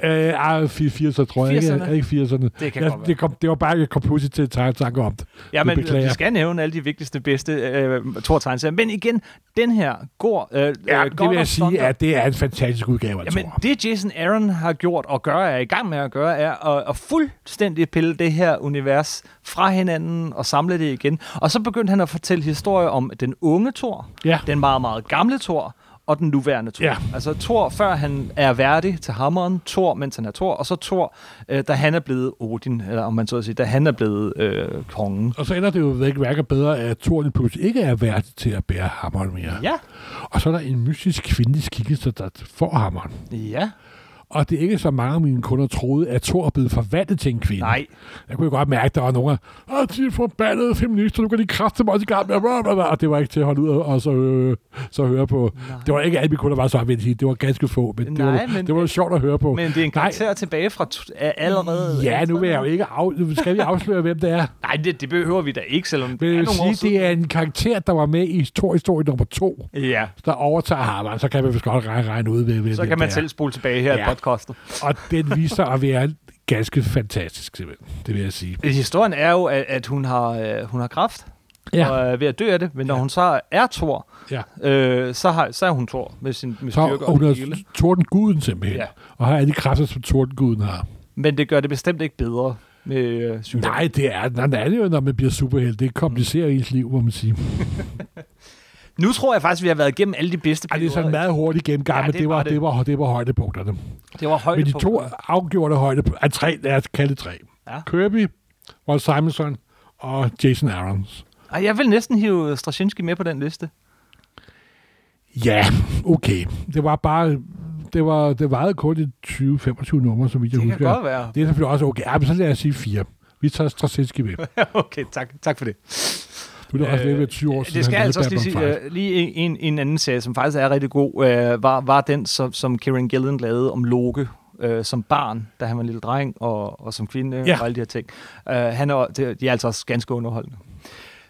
Øh, ej, 80'erne, tror jeg. Ikke, 80'erne? ikke 80'erne. Det kan Ja, være. det, kom, det var bare, jeg kom pludselig til at tanke om det. Ja, men vi skal nævne alle de vigtigste, bedste øh, Thor-tegneserier. Men igen, den her går... Øh, Ja, øh, det vil jeg sige, at det er en fantastisk udgave af Jamen, Thor. det Jason Aaron har gjort og gør, er i gang med at gøre, er at, at fuldstændig pille det her univers fra hinanden og samle det igen. Og så begyndte han at fortælle historier om den unge Thor, Ja. den meget, meget gamle Thor, og den nuværende Thor. Ja. Altså Thor, før han er værdig til hammeren, Thor, mens han er Thor, og så Thor, øh, da han er blevet Odin, eller om man så at sige, da han er blevet øh, kongen. Og så ender det jo ikke værker bedre, at Thor lige pludselig ikke er værdig til at bære hammeren mere. Ja, Og så er der en mystisk kvindelig skikkelse, der får hammeren. ja, Og det er ikke så mange af mine kunder troede, at Thor er blevet forvandlet til en kvinde. nej, Jeg kunne jo godt mærke, at der var nogen, af, de forbandede feminister, nu kan de kræfte mig i gang med, bla, bla, bla." og det var ikke til at holde ud og, og så, øh, så høre på. Nej. Det var ikke alle mine kunder, der var så sige. Det var ganske få, men, det, Nej, var, men- det var sjovt at høre på. men det er en Nej. karakter tilbage fra er allerede... Ja, nu vil jeg jo ikke af, nu skal vi afsløre, hvem det er. [LAUGHS] Nej, det, det behøver vi da ikke, selvom det er nogle år sige, det er en karakter, der var med i Thor historie nummer to, Ja, der overtager hammeren. Så kan man vist godt regne, regne ud, hvem så kan man det selv spole tilbage her ja. Podcastet. Og den viser at være ganske fantastisk, simpelthen. Det vil jeg sige. Historien er jo, at, at hun har øh, hun har kraft Ja. og er ved at dø af det, men når Ja. hun så er Thor, Ja. øh, så, har, så er hun Thor med sin med Så styrke og hun og er det hele. tordenguden simpelthen. Ja. Og har alle de kræfter, som tordenguden har. Men det gør det bestemt ikke bedre med øh. Nej, det er, nej, det er det jo, når man bliver superhelt. Det komplicerer ens liv, må man sige. [LAUGHS] Nu tror jeg faktisk, vi har været igennem alle de bedste Ej, det er sådan perioder. meget hurtig gennemgang, Ja, men det det, var det. det, var, det var højdepunkterne. Det var højde Men de to afgjorte højdepunkter, er tre, lad os kalde det tre. Ja. Kirby, Walt Simonson og Jason Aarons. Ej, jeg vil næsten hive Straczynski med på den liste. Ja, okay. Det var bare... Det var det varede kun i 20-25 numre, så vidt jeg Det kan husker. godt være. Det er selvfølgelig også okay. Ja, men så lad os sige fire. Vi tager Straczynski med. [LAUGHS] okay, tak, tak for det. Nu er det også Øh, lidt ved 20 år siden. Det skal altså også lige sige, øh, lige en, en anden serie, som faktisk er rigtig god, øh, var, var den, som, som Kieran Gillen lavede om Loke øh, som barn, da han var en lille dreng, og, og som kvinde, Ja. og alle de her ting. Øh, han er, det, de er altså også ganske underholdende.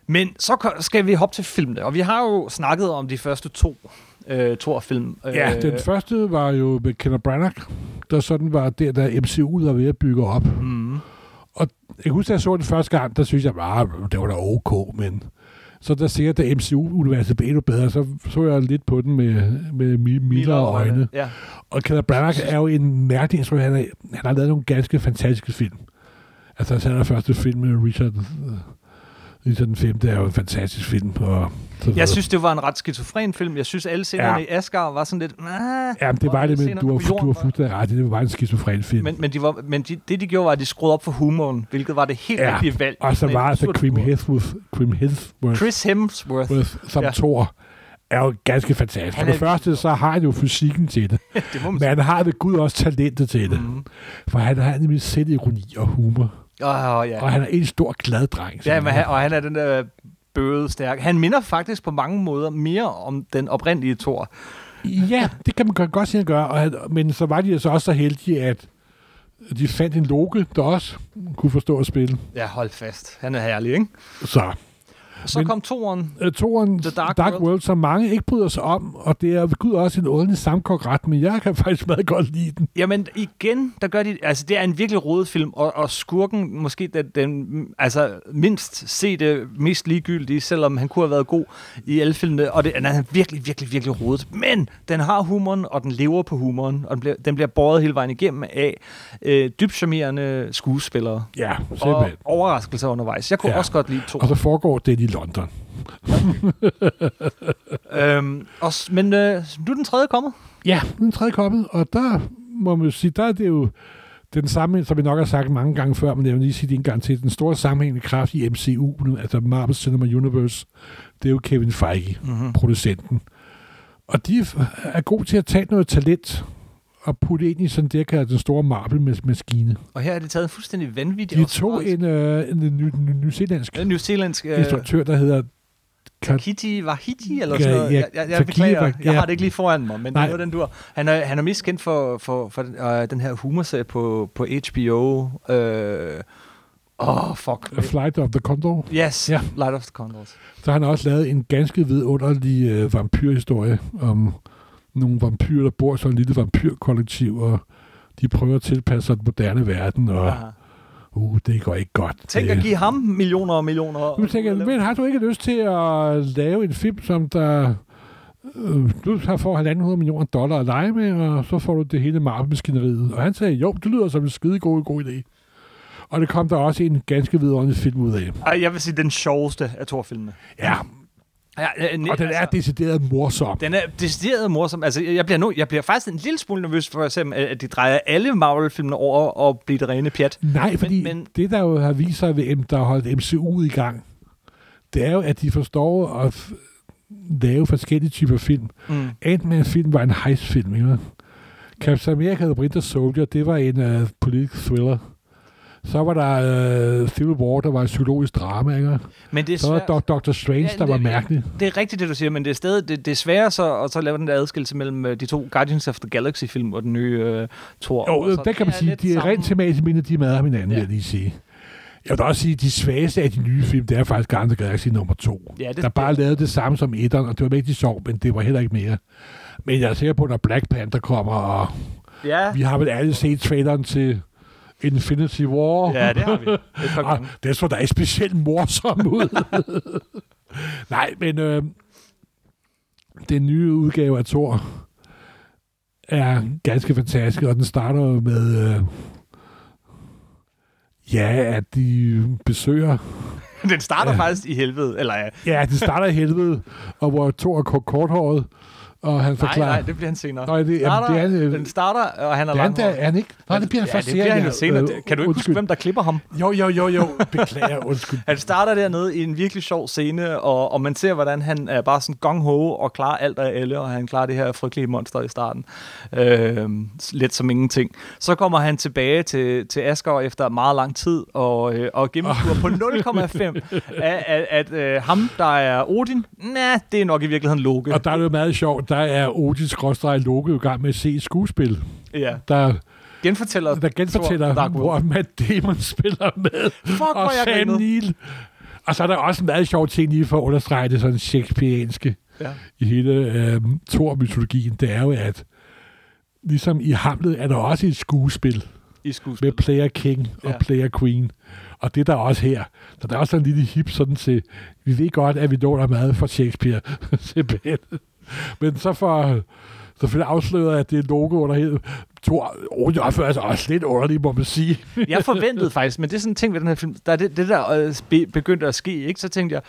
Men så skal vi hoppe til filmene, og vi har jo snakket om de første to øh, Thor-film. Øh, Ja, den første var jo med Kenneth Branagh, der sådan var der, der MCU var ved at bygge op. mm, Jeg husker, da jeg så den første gang, der synes jeg bare, det var da ok, men så der sikkert, da MCU-universet blev endnu bedre, så så jeg lidt på den med, med mi- mildere øjne. Ja. Og Kenneth Branagh er jo en mærkelig instrument. Han, er- han har lavet nogle ganske fantastiske film. Altså, han er første film med Richard, øh, Richard den 5. er jo en fantastisk film. Og. Jeg synes, det var en ret skizofren film. Jeg synes, alle scenerne Ja. i Asgard var sådan lidt... Ja, det var det, men du jorden du var- fuldstændig ret. Det var en skizofren film. Men, men, de var, men de, det, de gjorde, var, at de skruede op for humoren, hvilket var det helt Ja, rigtige valg. og så var altså humor. Hemsworth, Krim Hemsworth Chris Hemsworth. Worth, som Ja. Thor er jo ganske fantastisk. For det første, så har han jo fysikken til det. [LAUGHS] det Men han har ved Gud også talentet til det. Mm. For han har nemlig selvironi og humor. Oh, ja. Og han er en stor glad dreng. ja men han, og han er den der bøde stærk. Han minder faktisk på mange måder mere om den oprindelige Thor. Ja, det kan man godt- sige, at han gør. Og han, men så var de så også så heldige, at de fandt en Loke, der også kunne forstå at spille. Ja, hold fast. Han er herlig, ikke? Så. Så Men- kom toeren. Uh, toren The Dark Dark World. World, som mange ikke bryder sig om, og det er ved Gud også en ordentlig sammenkogt ret, men jeg kan [LAUGHS] faktisk meget godt lide den. Jamen igen, der gør de, altså det er en virkelig rodet film, og, og skurken måske den, den altså mindst se det mest ligegyldige, selvom han kunne have været god i alle filmene, og det, den er virkelig, virkelig, virkelig rodet. Men den har humoren, og den lever på humoren, og den bliver, den bliver båret hele vejen igennem af øh, dybt charmerende skuespillere. Ja, Og simpelthen. overraskelser undervejs. Jeg kunne ja. også godt lide to. Og så foregår det i London. [LAUGHS] Øhm, og, men øh, nu er den tredje kommet. Ja, den tredje kommet, og der må man jo sige, der er det jo den samme, som vi nok har sagt mange gange før, men jeg vil lige sige det en gang til, den store sammenhængende kraft i MCU, nu, altså Marvel Cinema Universe, det er jo Kevin Feige, Mm-hmm. producenten. Og de er gode til at tage noget talent og putte ind i sådan det, jeg kalder den store Marvel-maskine. Og her er det taget en fuldstændig vanvittig De tog en, øh, en ny, ny, nyzealandsk en øh, instruktør, der hedder Takiti Wahiti, eller Ja, sådan noget. ja, Jeg, jeg, jeg Takiti beklager, Wa- jeg ja. har det ikke lige foran mig, men Nej. det er den dur. Han er, han er mest kendt for, for, for den, øh, den her humorserie på, på HBO. Øh, Åh, oh, fuck. Flight of the Condor. Yes, Ja. ja. Light of the Condors. Så har han også lavet en ganske vidunderlig øh, vampyrhistorie om nogle vampyrer, der bor i sådan en lille vampyrkollektiv, og de prøver at tilpasse sig den moderne verden, og Aha. uh, det går ikke godt. Tænk Det- at give ham millioner og millioner. Nu tænker men har du ikke lyst til at lave en film, som der... Øh, du har får 1.500 millioner dollar at lege med, og så får du det hele Marvel-maskineriet. Og han sagde, jo, det lyder som en skide god, god idé. Og det kom der også en ganske vidunderlig film ud af. Ej, jeg vil sige, den sjoveste af Thor-filmene. Ja, Ja, øh, og den er decideret morsom. Den er decideret morsom. Altså, jeg bliver, nu, jeg bliver faktisk en lille smule nervøs for at se, at de drejer alle Marvel-filmene over og bliver det rene pjat. Nej, fordi men, men- det, der jo har vist sig ved, der har holdt MCU i gang, det er jo, at de forstår at lave forskellige typer film. Mm. Ant-Man-film var en heist-film, ikke? Captain America The Winter Soldier, det var en uh, politisk thriller. Så var der uh, Civil War, der var et psykologisk drama, ikke? Men det er Så var der Doctor Strange, Ja, der var det- mærkelig. Det er rigtigt, det du siger, men det er stadig det, det er sværere så, at så lave den der adskillelse mellem øh, de to Guardians of the Galaxy-film og den nye øh, Thor. Jo, så der kan man sige, de er rent tematisk mindre, de er med af hinanden, Ja. ja. vil jeg lige sige. Jeg vil også sige, at de svageste af de nye film, det er faktisk Guardians of the Galaxy nummer to. Ja, det, der bare lavede det samme som etteren, og det var rigtig sjovt, men det var heller ikke mere. Men jeg er sikker på, når Black Panther kommer, og Ja, vi har vel alle set traileren til Infinity War. ja, det har vi. [LAUGHS] Gange. det så da specielt morsom ud. [LAUGHS] Nej, men øh, den nye udgave af Thor er ganske fantastisk, og den starter jo med... Øh, ja, at de besøger... [LAUGHS] Den starter Ja. faktisk i helvede. Eller ja. Ja, de starter i helvede, og hvor Thor er kort- korthåret, og han Nej, forklarer... nej, det bliver han senere. Nej, det, starter, jamen, det er han, øh, den starter, og han er det er han, ikke? Nej, det bliver han ja, først det bliver han jo senere. Øh, Kan du ikke huske, undskyld. hvem der klipper ham? Jo, jo, jo, jo. Beklager, undskyld. [LAUGHS] Han starter dernede i en virkelig sjov scene, og, og man ser, hvordan han er bare sådan gong-ho og klarer alt og alle, og han klarer det her frygtelige monster i starten. Øh, lidt som ingenting. Så kommer han tilbage til, til Asgård efter meget lang tid, og, øh, og gennemskuer på 0,5 at, at, at øh, ham, der er Odin, nah, det er nok i virkeligheden Loke. Og der er det jo meget sjovt, der er Odin skråstreg Loke i gang med at se et skuespil, ja. der, Genfortæller der genfortæller, Thor hvor. Matt Damon spiller med, Fuck, og jeg Sam grinede. Neill. Og så er der også en meget sjov ting lige for at understrege det sådan shakespearianske Ja. i hele øh, Thor-mytologien. Det er jo, at ligesom i Hamlet er der også et skuespil I skuespil. med Player King og Ja. Player Queen. Og det er der også her. Så der er også sådan en lille hip sådan til, vi ved godt, at vi låner meget fra Shakespeare. [LAUGHS] Simpelthen. Men så for selvfølgelig afsløret, at det er logo under hele... Thor, oh, det er altså også lidt underligt, må man sige. jeg forventede faktisk, men det er sådan en ting ved den her film, der er det, det der øh, be, begyndte at ske, ikke? så tænkte jeg,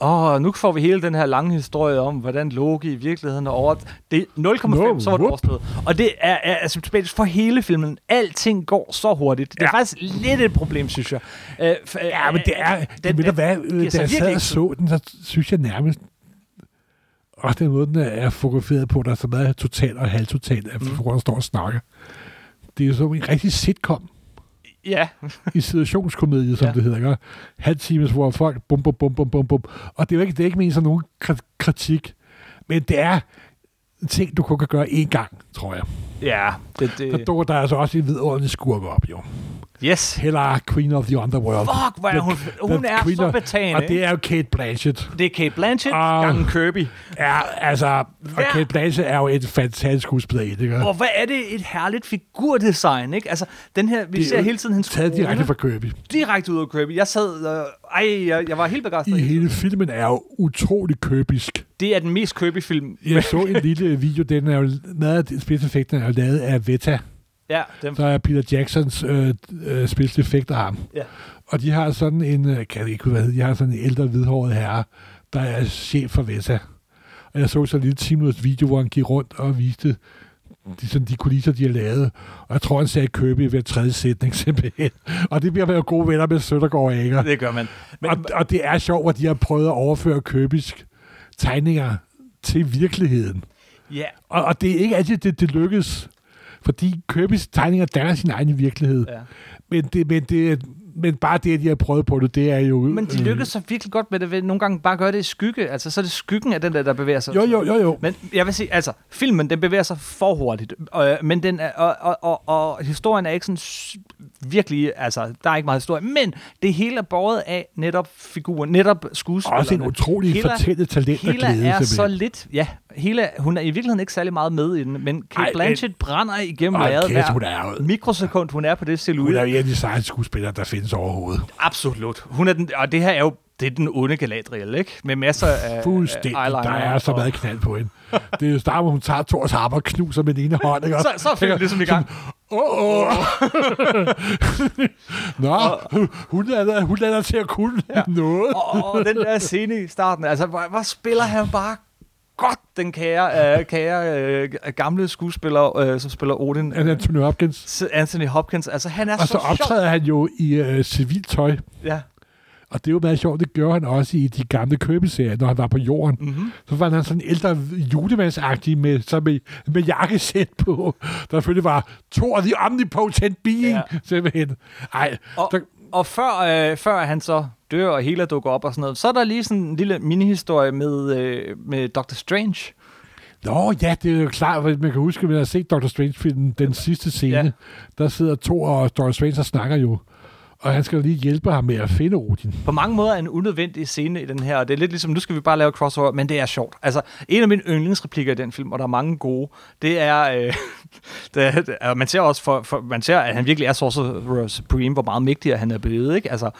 åh, nu får vi hele den her lange historie om, hvordan Loki i virkeligheden er over... Det er 0,5, Nå, så var det overstået. Og det er, er, er symptomatisk for hele filmen. Alting går så hurtigt. Det er Ja. faktisk lidt et problem, synes jeg. Øh, Ja, men det er... den- Den, ved du hvad, øh, da jeg sad og så den, så synes jeg nærmest... Også den måde, den er fotograferet på, der er så meget total og halvtotal, at Mm. står og snakker. Det er jo som en rigtig sitcom. Ja, i situationskomedie, som Ja. det hedder. Ikke? Halv times, hvor folk bum, bum, bum, bum, bum, bum. Og det er jo ikke, det er ikke ment som nogen kri- kritik, men det er en ting, du kun kan gøre én gang, tror jeg. ja. Det, det, dukker der altså også en vidunderlig skurk op, jo. Yes. Heller Queen of the Underworld. Fuck, hvor er The- hun, hun the er Queen så betagende. Og det er jo Kate Blanchett. det er Kate Blanchett Ah. gangen Kirby. Ja, altså, og Hver- Kate Blanchett er jo et fantastisk skuespiller? Og hvad er det et herligt figurdesign, ikke? Altså, den her, vi Det er ser hele tiden hendes Taget krone direkte fra Kirby. direkte ud af Kirby. Jeg sad, øh, ej, jeg, jeg var helt begejstret. I hele filmen er jo utrolig Kirbysk. Det er den mest Kirby-film. Jeg så en lille video, den er jo, spidseffekterne er jo lavet af Veta. Ja, den, Der er Peter Jacksons øh, øh, af ham. ja. Og de har sådan en, øh, kan jeg ikke hvad det hedder, de har sådan en ældre hvidhåret herre, der er chef for Veta. Og jeg så så en lille 10 minutters video, hvor han gik rundt og viste de, sådan, de kulisser, de har lavet. Og jeg tror, han sagde Kirby ved tredje sætning [LAUGHS] simpelthen. Og det bliver være gode venner med Søndergaard og det gør man. Men, Og, og det er sjovt, at de har prøvet at overføre Kirbysk tegninger til virkeligheden. ja, Og, og det er ikke altid, det, det lykkes. Fordi Kirby's tegninger danner sin egen virkelighed. ja. Men, det, men, det, men bare det, at de har prøvet på det, det er jo... Men de lykkes så virkelig godt med det ved nogle gange bare gøre det i skygge. Altså, så er det skyggen af den der, der bevæger sig. Jo, jo, jo, jo. Men jeg vil sige, altså, filmen, den bevæger sig for hurtigt. Øh, men den er, og, og, og, og, historien er ikke sådan virkelig, altså, der er ikke meget historie. Men det hele er båret af netop figuren, netop skuespillerne. Også en utrolig Hela- fortælletalent og Hela glæde, er så lidt, ja, Hela, hun er i virkeligheden ikke særlig meget med i den, men Kate Ej, Blanchett brænder igennem lærret kæft, hun hver er mikrosekund, hun er på det Hun er silhuet. jo en af de sejeste skuespillere, der findes overhovedet. Absolut. Hun er den, og det her er jo det er den onde Galadriel, ikke? Med masser af Fuldstændig. af Der er så og- meget knald på hende. Det er jo starten, hvor hun tager Thors harpe og knuser med den ene hånd. Ikke? Så, så er filmen ligesom i gang. Åh, åh. [LAUGHS] Nå, hun, hun, lader, hun lader til at kunne ja. noget. og, og den der scene i starten, altså, hvor, hvor spiller han bare godt, den kære, øh, kære øh, gamle skuespiller, øh, som spiller Odin. Er Anthony Hopkins. Anthony Hopkins, altså han er Og så sjov. optræder han jo i øh, civilt tøj. Ja. Og det er jo meget sjovt, det gør han også i de gamle Kirby-serier, når han var på jorden. Mm-hmm. Så var han sådan ældre julemandsagtig med, så med, med jakkesæt på. Der selvfølgelig var Thor the Omnipotent Being, ja. simpelthen. Ej, Og, der, og før, øh, før han så dør, og hele dukker op og sådan noget, så er der lige sådan en lille minihistorie med, øh, med Doctor Strange. Nå ja, det er jo klart, man kan huske, at man har set Dr. Strange-filmen, den sidste scene. Ja. Der sidder Thor og Dr. Strange og snakker jo. Og han skal lige hjælpe ham med at finde Odin. På mange måder er en unødvendig scene i den her, og det er lidt ligesom, nu skal vi bare lave crossover, men det er sjovt. Altså, en af mine yndlingsreplikker i den film, og der er mange gode, det er, øh, [LAUGHS] det er man ser også, for, for, man ser, at han virkelig er Sorcerer Supreme, hvor meget mægtigere han er blevet, ikke? Altså,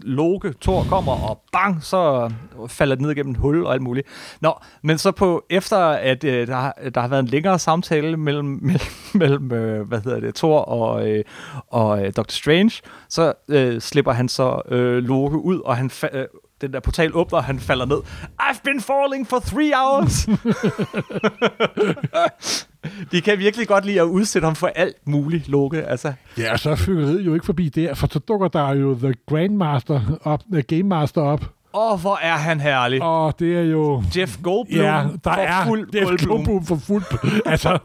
Loke, Thor kommer, og bang, så falder det ned gennem et hul og alt muligt. Nå, men så på, efter at øh, der, har- der har været en længere samtale mellem, [LAUGHS] mellem, mellem øh, hvad hedder det, Thor og, øh, og øh, Dr. Strange, så øh, slipper han så øh, Loke ud, og han fa- øh, den der portal åbner, og han falder ned. I've been falling for three hours! [LAUGHS] [LAUGHS] [LAUGHS] De kan virkelig godt lide at udsætte ham for alt muligt, Loke. Altså, Ja, så er fyriet jo ikke forbi der, for så dukker der jo The Grandmaster op, The Game Master op. åh, hvor er han herlig. Og det er jo... Jeff Goldblum Ja, der for er fuld er Goldblum. Goldblum for fuld. altså,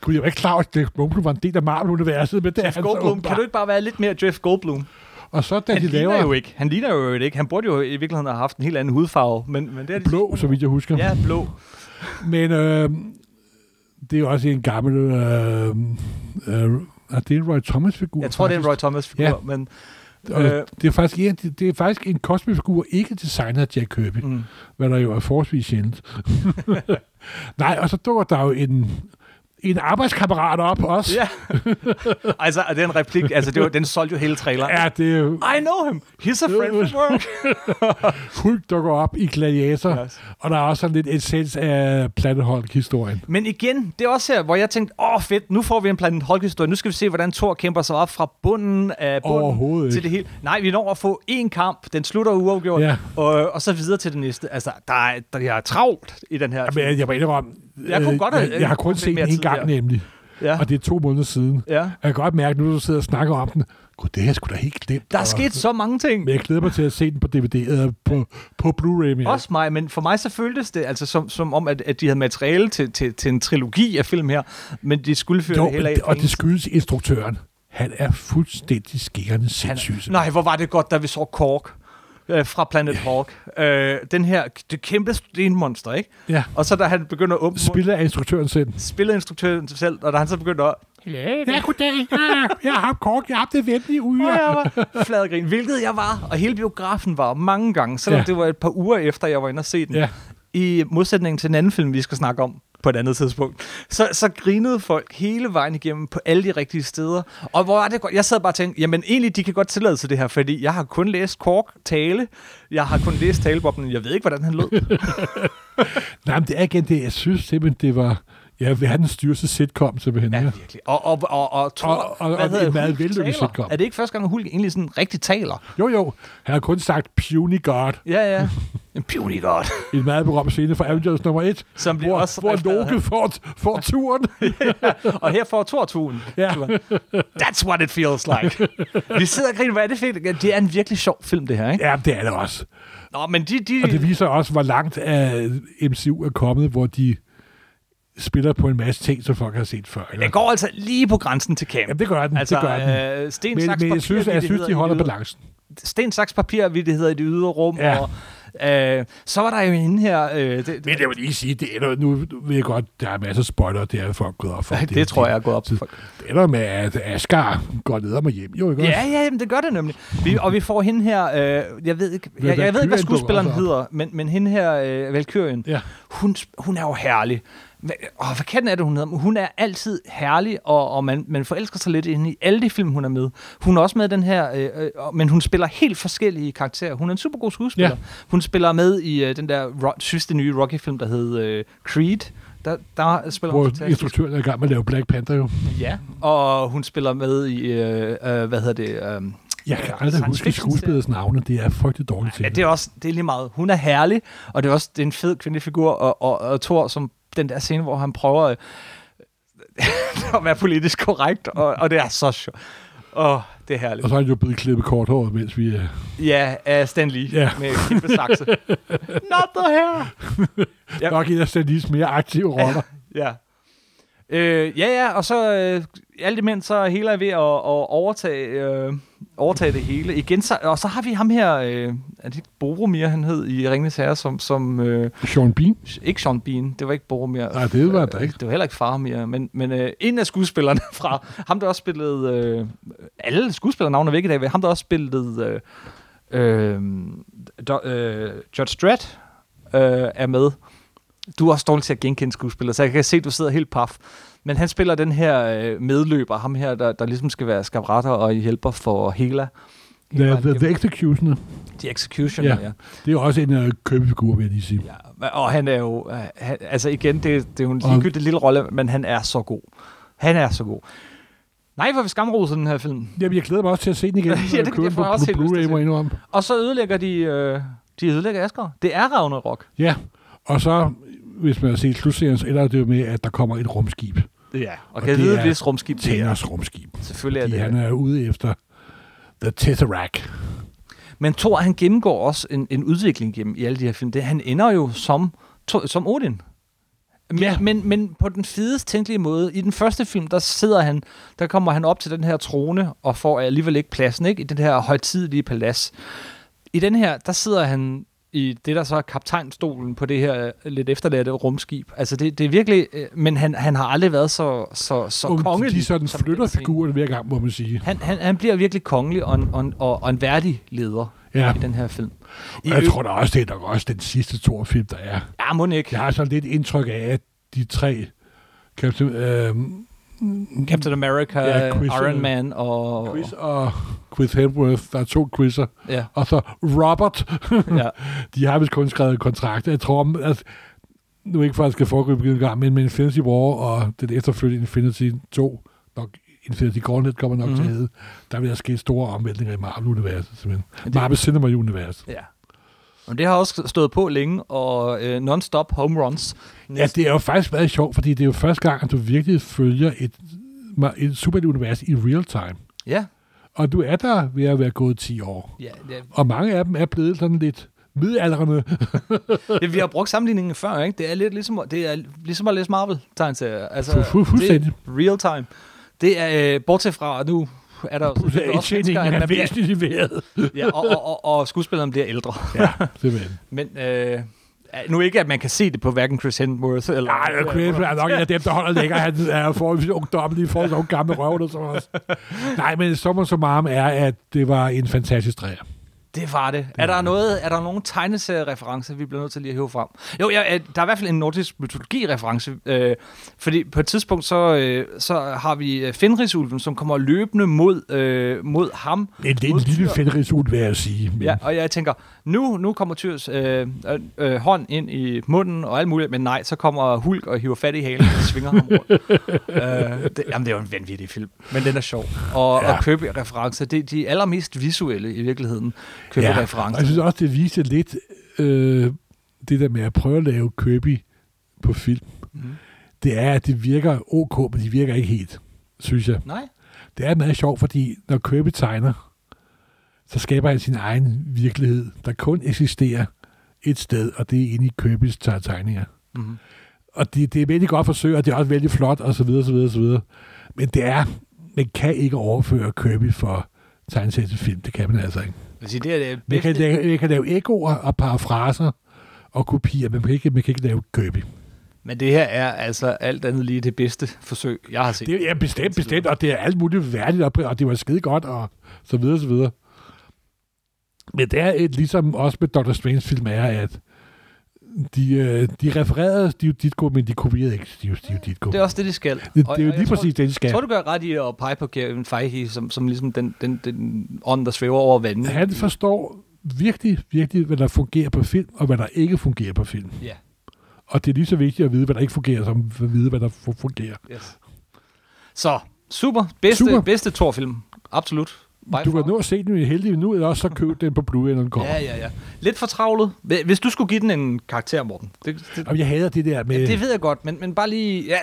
gud, jeg var ikke klar over, at Jeff Goldblum var en del af Marvel-universet, men det er Jeff så Goldblum, kan åbenbart. du ikke bare være lidt mere Jeff Goldblum? Og så da Han de laver jo ikke. Han ligner jo ikke. Han burde jo i virkeligheden have haft en helt anden hudfarve, men, men det er de blå, så vidt jeg husker. Ja, blå. Men øh, det er jo også en gammel... Øh, øh, er det en Roy Thomas-figur? Jeg tror, det er en Roy Thomas-figur, Ja. men... Og Øh. det, er faktisk, en, det er faktisk en kosmisk-figur, ikke designet af Jack Kirby. Mm. hvad der jo er forholdsvis sjældent. [LAUGHS] Nej, og så dukker der jo en, en arbejdskammerat op også. Ja. [LAUGHS] altså, og den replik, altså, det var, den solgte jo hele traileren. Ja, det er jo... I know him. He's a friend from work. [LAUGHS] Hulk dukker op i Gladiator, Yes. og der er også sådan lidt essens af Planet Hulk-historien. Men igen, det er også her, hvor jeg tænkte, åh fedt, nu får vi en Planet Hulk-historie. Nu skal vi se, hvordan Thor kæmper sig op fra bunden af bunden til det hele. Nej, vi når at få én kamp, den slutter uafgjort, Ja. og, og så videre til det næste. Altså, der er, der er travlt i den her. Men jeg, jeg må indrømme, Jeg kunne øh, godt have- jeg, jeg har kun set den en gang der. nemlig, ja. og det er to måneder siden. ja. Jeg kan godt mærke, nu du sidder og snakker om den, gud, det jeg sgu da helt glemt. Der er sket så mange ting. Men jeg glæder mig til at se den på DVD på, på Blu-ray. Mere. Også mig, men for mig så føltes det altså som, som om, at, at de havde materiale til, til, til en trilogi af film her, men de skulle føre jo, det hele af. og det skyldes instruktøren. Han er fuldstændig skærende sindssyg. Nej, hvor var det godt, da vi så Kork øh, fra Planet Hawk. Øh, den her, det kæmpe stenmonster, ikke? Ja. Og så da han begynder at åbne Spiller instruktøren selv. spiller instruktøren sig selv, og da han så begynder at Ja, goddag. Ja, jeg har haft kort. Jeg har haft det venlige. Og jeg var fladgrin, hvilket jeg var. Og hele biografen var mange gange, selvom Ja. ja. det var et par uger efter, jeg var inde og se den. Ja. I modsætning til en anden film, vi skal snakke om på et andet tidspunkt, så, så grinede folk hele vejen igennem på alle de rigtige steder. Og hvor er det godt? Jeg sad bare og tænkte, jamen egentlig, de kan godt tillade sig det her, fordi jeg har kun læst Kork tale, jeg har kun læst taleboblen, jeg ved ikke, hvordan han lød. [LAUGHS] Nej, men det er igen det. Jeg synes simpelthen, det var ja, verdens dyreste sitcom, simpelthen. Ja, Ja. virkelig. Og, og, og, og, Thor, Og- og- og hedder en meget vellykket sitcom. Er det ikke første gang, Hulk egentlig sådan rigtig taler? Jo, jo. Han har kun sagt Puny God. Ja, ja. En puny god. [LAUGHS] En meget berømt scene fra Avengers nummer 1. Som bliver hvor, også hvor Loke får, får [LAUGHS] turen. Og her får Thor turen. Ja. That's what it feels like. Vi sidder og griner, hvad er det fedt? Det er en virkelig sjov film, det her, ikke? ja, det er det også. Nå, men de... de Og det viser også, hvor langt af MCU er kommet, hvor de spiller på en masse ting, som folk har set før. Eller? det går altså lige på grænsen til camp. Jamen, det gør den. Altså, det gør den. øh, sten, Men, saks, men jeg papir, synes, jeg synes, de holder balancen. Sten, saks, papir, vi det hedder i det ydre rum. Ja. Og, øh, så var der jo hende her... Øh, det, det, Men jeg vil lige sige, det ender, nu ved jeg godt, der er masser af spoiler, det er folk gået op for. [LAUGHS] det, det tror jeg er gået op til folk. Det ender med, at Asgard går ned og hjem. Jo, ikke Ja, også? ja, jamen, det gør det nemlig. Vi, og vi får hende her, øh, jeg ved ikke, jeg, jeg ved ikke, hvad skuespilleren hedder, men, men hende her, øh, Valkyrien, Ja. hun, hun er jo herlig. Hvad, åh, hvad kan den er det, hun hedder? Hun er altid herlig, og, og man, man forelsker sig lidt inde i alle de film, hun er med. Hun er også med den her, øh, øh, men hun spiller helt forskellige karakterer. Hun er en super god skuespiller. Ja. Hun spiller med i øh, den der ro- sidste nye Rocky-film, der hed øh, Creed. Der, der spiller hun Hvor fantastisk. instruktøren er i gang med at lave Black Panther jo. Ja, og hun spiller med i, øh, øh, hvad hedder det? Øh, Jeg kan aldrig huske fiction skuespillets navne. Det er frygteligt dårligt til. Ja, det er også det er lige meget. Hun er herlig, og det er også det er en fed kvindelig figur, og, og, og Thor, som den der scene, hvor han prøver øh, [LAUGHS] at være politisk korrekt, og, og det er så sjovt. Åh, det er herligt. Og så er han jo blevet klippet kort hår, mens vi... Uh... Ja, af Stan Lee Ja. med kæmpe sakse. [LAUGHS] Not the hair! Ja. Ja. Nok en af Stanleys mere aktive roller. Ja. Øh, ja, ja, og så øh, alt imens så er hele ved at, at overtage, øh, overtage det hele. Igen, så, og så har vi ham her, øh, er det ikke Boromir, han hed i Ringens Herre, som, som øh, Sean Bean. ikke Sean Bean, det var ikke Boromir. Nej, det var der ikke. Det var heller ikke Faramir, men, men øh, en af skuespillerne [LAUGHS] fra, ham der også spillede, øh, alle skuespillernavne er væk i dag, ham der også spillede øh, øh, do, øh, George Strait øh, er med. Du er også dårlig til at genkende skuespillere, så jeg kan se, at du sidder helt paf. Men han spiller den her øh, medløber, ham her, der, der ligesom skal være skabratter og hjælper for Hela. Hele The, the, the. Executioner. The Executioner, ja. Ja. Det er jo også en uh, købefigur, vil jeg lige sige. Ja, og han er jo, øh, han, altså igen, det, det er jo en Og- ligegyldig lille rolle, men han er så god. Han er så god. Nej, hvor vi skamroser den her film. Jamen, jeg glæder mig også til at se den igen. [LAUGHS] Ja, det- det får jeg på, også på Blu-ray, indrømme. Og så ødelægger de, øh, de ødelægger Asger. Det er Ragnarok. Ja, og så, hvis man har set slutserien, så ender det jo med, at der kommer et rumskib. Ja. Og, Og kan det vide, er hvis rumskib det er. Thanos rumskib. Selvfølgelig er det. han er ude efter The Tesseract. Men Thor, han gennemgår også en, en udvikling gennem i alle de her film. Det, han ender jo som, Thor- som Odin. Men, Ja. men, men på den fedest tænkelige måde. I den første film, der sidder han, der kommer han op til den her trone, og får alligevel ikke pladsen, ikke? I den her højtidelige palads. I den her, der sidder han i det, der så er kaptajnstolen på det her øh, lidt efterladte rumskib. Altså, det, det er virkelig... øh, Men han, han har aldrig været så, så, så Og kongelig. de sådan flytter figuren hver gang, må man sige. Han, han, han bliver virkelig kongelig og en, og, en, og, en værdig leder Ja. i den her film. I jeg ø- tror da også, det er nok også den sidste Thor-film, der er. Ja, må ikke. Jeg har sådan lidt indtryk af, at de tre Captain, øh, Captain America, Ja, Chris, Iron Man og... Chris og Chris Hemsworth, der er to Chris'er, Ja, og så Robert, [LAUGHS] ja. de har vist kun skrevet en kontrakt. Jeg tror, at nu ikke faktisk skal foregribe en gang, men med Infinity War og den efterfølgende Infinity 2, nok Infinity Gauntlet kommer nok mm-hmm. til at Mhm. hedde, der vil der ske store omvæltninger i Marvel-universet, simpelthen. Det- Marvel Cinema-universet. ja. Og det har også stået på længe, og øh, non-stop home runs. Ja, det er jo faktisk været sjovt, fordi det er jo første gang, at du virkelig følger et, et superunivers i real time. Ja. Og du er der ved at være gået 10 år. ja det, Og mange af dem er blevet sådan lidt midaldrende. [LAUGHS] det, vi har brugt sammenligningen før, ikke? Det er lidt ligesom, det er ligesom at læse Marvel-tegneserier. Altså, Fu- fu- fuldstændig. Det er real time. Det er, øh, bortset fra, nu er der jo også mennesker, at man bliver, vejret. ja, og, og, og, og skuespilleren bliver ældre. Ja, simpelthen. Men øh, Nu ikke, at man kan se det på hverken Chris Hemsworth eller... Nej, Chris er nok en af dem, der holder længere. Han er forholdsvis ungdommelig i forhold til nogle gamle røv, så også. Nej, men sommer som arm er, at det var en fantastisk træer. Det var det. Er der noget, er der nogen tegneseriereferencer, vi bliver nødt til lige at hive frem? Jo, ja, øh, der er i hvert fald en nordisk mytologi-reference, øh, fordi på et tidspunkt så, øh, så har vi øh, Fenrisulven, som kommer løbende mod, øh, mod ham. En, det er en lille fænderisul, vil jeg sige. Men Ja, og jeg tænker, nu, nu kommer Tyrs øh, øh, øh, hånd ind i munden og alt muligt, men nej, så kommer Hulk og hiver fat i halen og svinger ham rundt. [LAUGHS] øh, det, jamen, det er jo en vanvittig film, men den er sjov. Og, ja. Ja. og Kirby-referencer, det er de allermest visuelle i virkeligheden, Ja, og jeg Kirby-referencer. synes også, det viser lidt øh, det der med at prøve at lave Kirby på film. Mhm. Det er, at det virker ok, men de virker ikke helt, synes jeg. Nej? Det er meget sjovt, fordi når Kirby tegner, så skaber han sin egen virkelighed, der kun eksisterer et sted, og det er inde i Kirbys te- tegninger. Mm-hmm. Og det, det er vældig godt forsøg, og det er også vældig flot, og så videre, så videre, så videre. Men det er, man kan ikke overføre Kirby for tegneserie til film. Det kan man altså ikke. Sige, det er det Man kan, bedste. lave, man kan lave ekoer og parafraser og kopier, men man kan ikke, man kan ikke lave Kirby. Men det her er altså alt andet lige det bedste forsøg, jeg har set. Det er ja, bestemt, bestemt, og det er alt muligt værdigt, og, og det var skide godt, og så videre, så videre. Men det er et, ligesom også med Dr. Strange film, er, at de, øh, de refererede Steve Ditko, men de kopierede ikke Steve, Steve Ditko. Det er også det, de skal. Det, det Og- er jo lige tror- præcis det, de skal. Jeg tror, du gør ret i at pege på Kevin Feige som, som ligesom den, den, den ånd, der svæver over vandet. Han forstår virkelig, virkelig, hvad der fungerer på film, og hvad der ikke fungerer på film. Ja, Og det er lige så vigtigt at vide, hvad der ikke fungerer, som at vide, hvad der fu- fungerer. yes. Så, super. Bedste, Super. bedste Thor-film. Absolut. By Du far. kan nå at se den i heldig nu, eller også så køb den på Blu-ray, når den kommer. Ja, ja, ja. Lidt for travlet. Hvi- Hvis du skulle give den en karakter, Morten. Det, det, Og jeg hader det der med... ja, det ved jeg godt, men, men bare lige... Ja,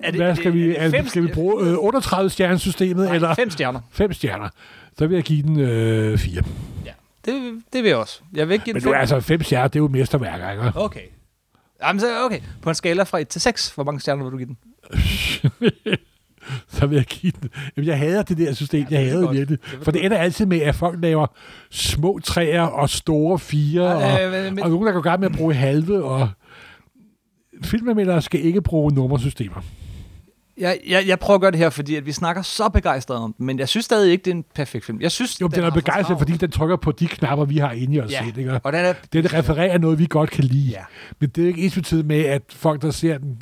er det, hvad skal det, vi, er det er, skal vi bruge? Øh, 38 stjernesystemet, Nej, eller fem stjerner. fem stjerner? Så vil jeg give den øh, fire. Det, det vil jeg også. Jeg vil ikke give Men den nu fem. er altså fem stjerner, det er jo mesterværker, ikke? Okay. Jamen, så, okay. På en skala fra 1 til 6, hvor mange stjerner vil du give den? [LAUGHS] [LAUGHS] så vil jeg give den. Jamen, jeg hader det der system. Ja, jeg det er hader godt. virkelig. Det er For det ender altid med, at folk laver små træer og store fire, og, Øh, men- og nogen, der går i gang med at bruge halve, og filmanmeldere skal ikke bruge nummersystemer. Jeg, jeg, jeg prøver at gøre det her, fordi at vi snakker så begejstret om den, men jeg synes stadig ikke, det er en perfekt film. Jeg synes, Jo, den, den er begejstret, fordi den trykker på de knapper, vi har inde i os Ja. selv. Ikke? Og den er... Den refererer noget, vi godt kan lide. Ja. Men det er ikke ens med, at folk, der ser den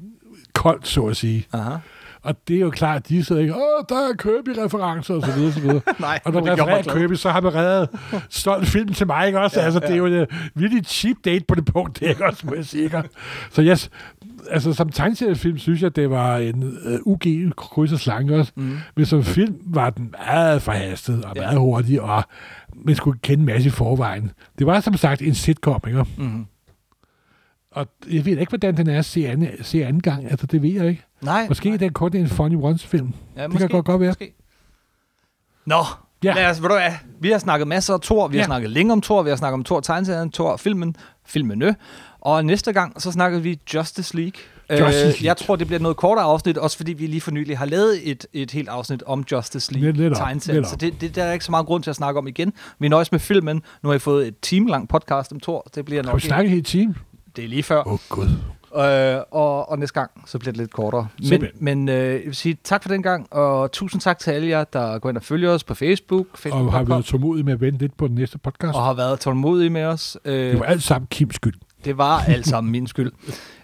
koldt, så at sige. Aha. Og det er jo klart, de sidder ikke, åh, der er Kirby-referencer, og så videre, så videre. [LAUGHS] Nej, Og når man refererer. Kirby, så har man reddet stolt film til mig, ikke også? Ja, Ja, altså, det er ja. jo en virkelig cheap date på det punkt, det er ikke også, må jeg sige. Så jeg, altså, som tegneseriefilm synes jeg, det var en uh, UG kryds og slange også. Mm. Men som film var den meget forhastet og Ja. meget hurtig, og man skulle kende en masse i forvejen. Det var som sagt en sitcom, ikke? Mm. Og jeg ved ikke, hvordan den er at se anden, se anden gang. Altså, det ved jeg ikke. Nej. Måske nej. er den kun en funny once-film. ja, det kan godt, godt være. Måske. Nå, Ja. lad os, ved du hvad, vi har snakket masser af Thor, vi har Ja. snakket længe om Thor, vi har snakket om Thor tegneserien, Thor filmen, filmene, og næste gang, så snakker vi Justice League. Justice Øh, League. jeg tror, det bliver noget kortere afsnit, også fordi vi lige for nylig har lavet et, et helt afsnit om Justice League tegneserien, så det, det, der er ikke så meget grund til at snakke om igen. Vi nøjes med filmen. Nu har I fået et time-lang podcast om Thor. Det bliver Har nok vi snakket helt team? Det er lige før. Åh, oh, gud. Øh, og, og næste gang, så bliver det lidt kortere. Men, Simpelthen. men øh, jeg vil sige tak for den gang, og tusind tak til alle jer, der går ind og følger os på Facebook, Og har været tålmodige med at vente lidt på den næste podcast. og har været tålmodige med os. Øh, Det var alt sammen Kims skyld. det var alt sammen min skyld.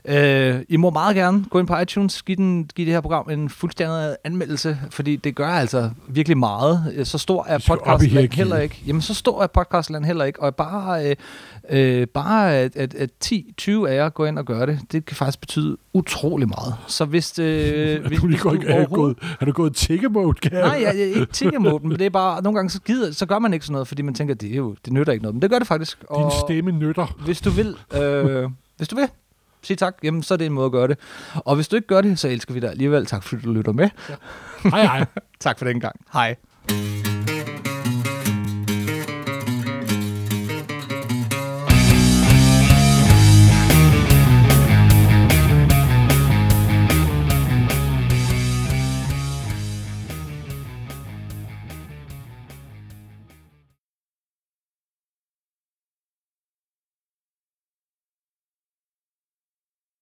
Øh, I må meget gerne gå ind på iTunes, give, den, give det her program en fuldstændig anmeldelse, fordi det gør altså virkelig meget. Så stor er podcastland heller ikke. Jamen, så stor er podcastland heller ikke. Og bare, øh, øh, bare at, at, at 10-20 af jer går ind og gør det, det kan faktisk betyde utrolig meget. Så hvis, øh, [LAUGHS] hvis, du hvis du er, du gået, er du gået tikke-mode? Kan Nej, jeg, jeg ikke tigger mod dem. Det er bare, nogle gange så, gider, så gør man ikke sådan noget, fordi man tænker, det, er jo, det nytter ikke noget. Men det gør det faktisk. Din stemme nytter. Hvis du vil, øh, hvis du vil, sige tak, jamen så er det en måde at gøre det. Og hvis du ikke gør det, så elsker vi dig alligevel. Tak fordi du lytter med. Hej, hej. [LAUGHS] Tak for den gang. Hej.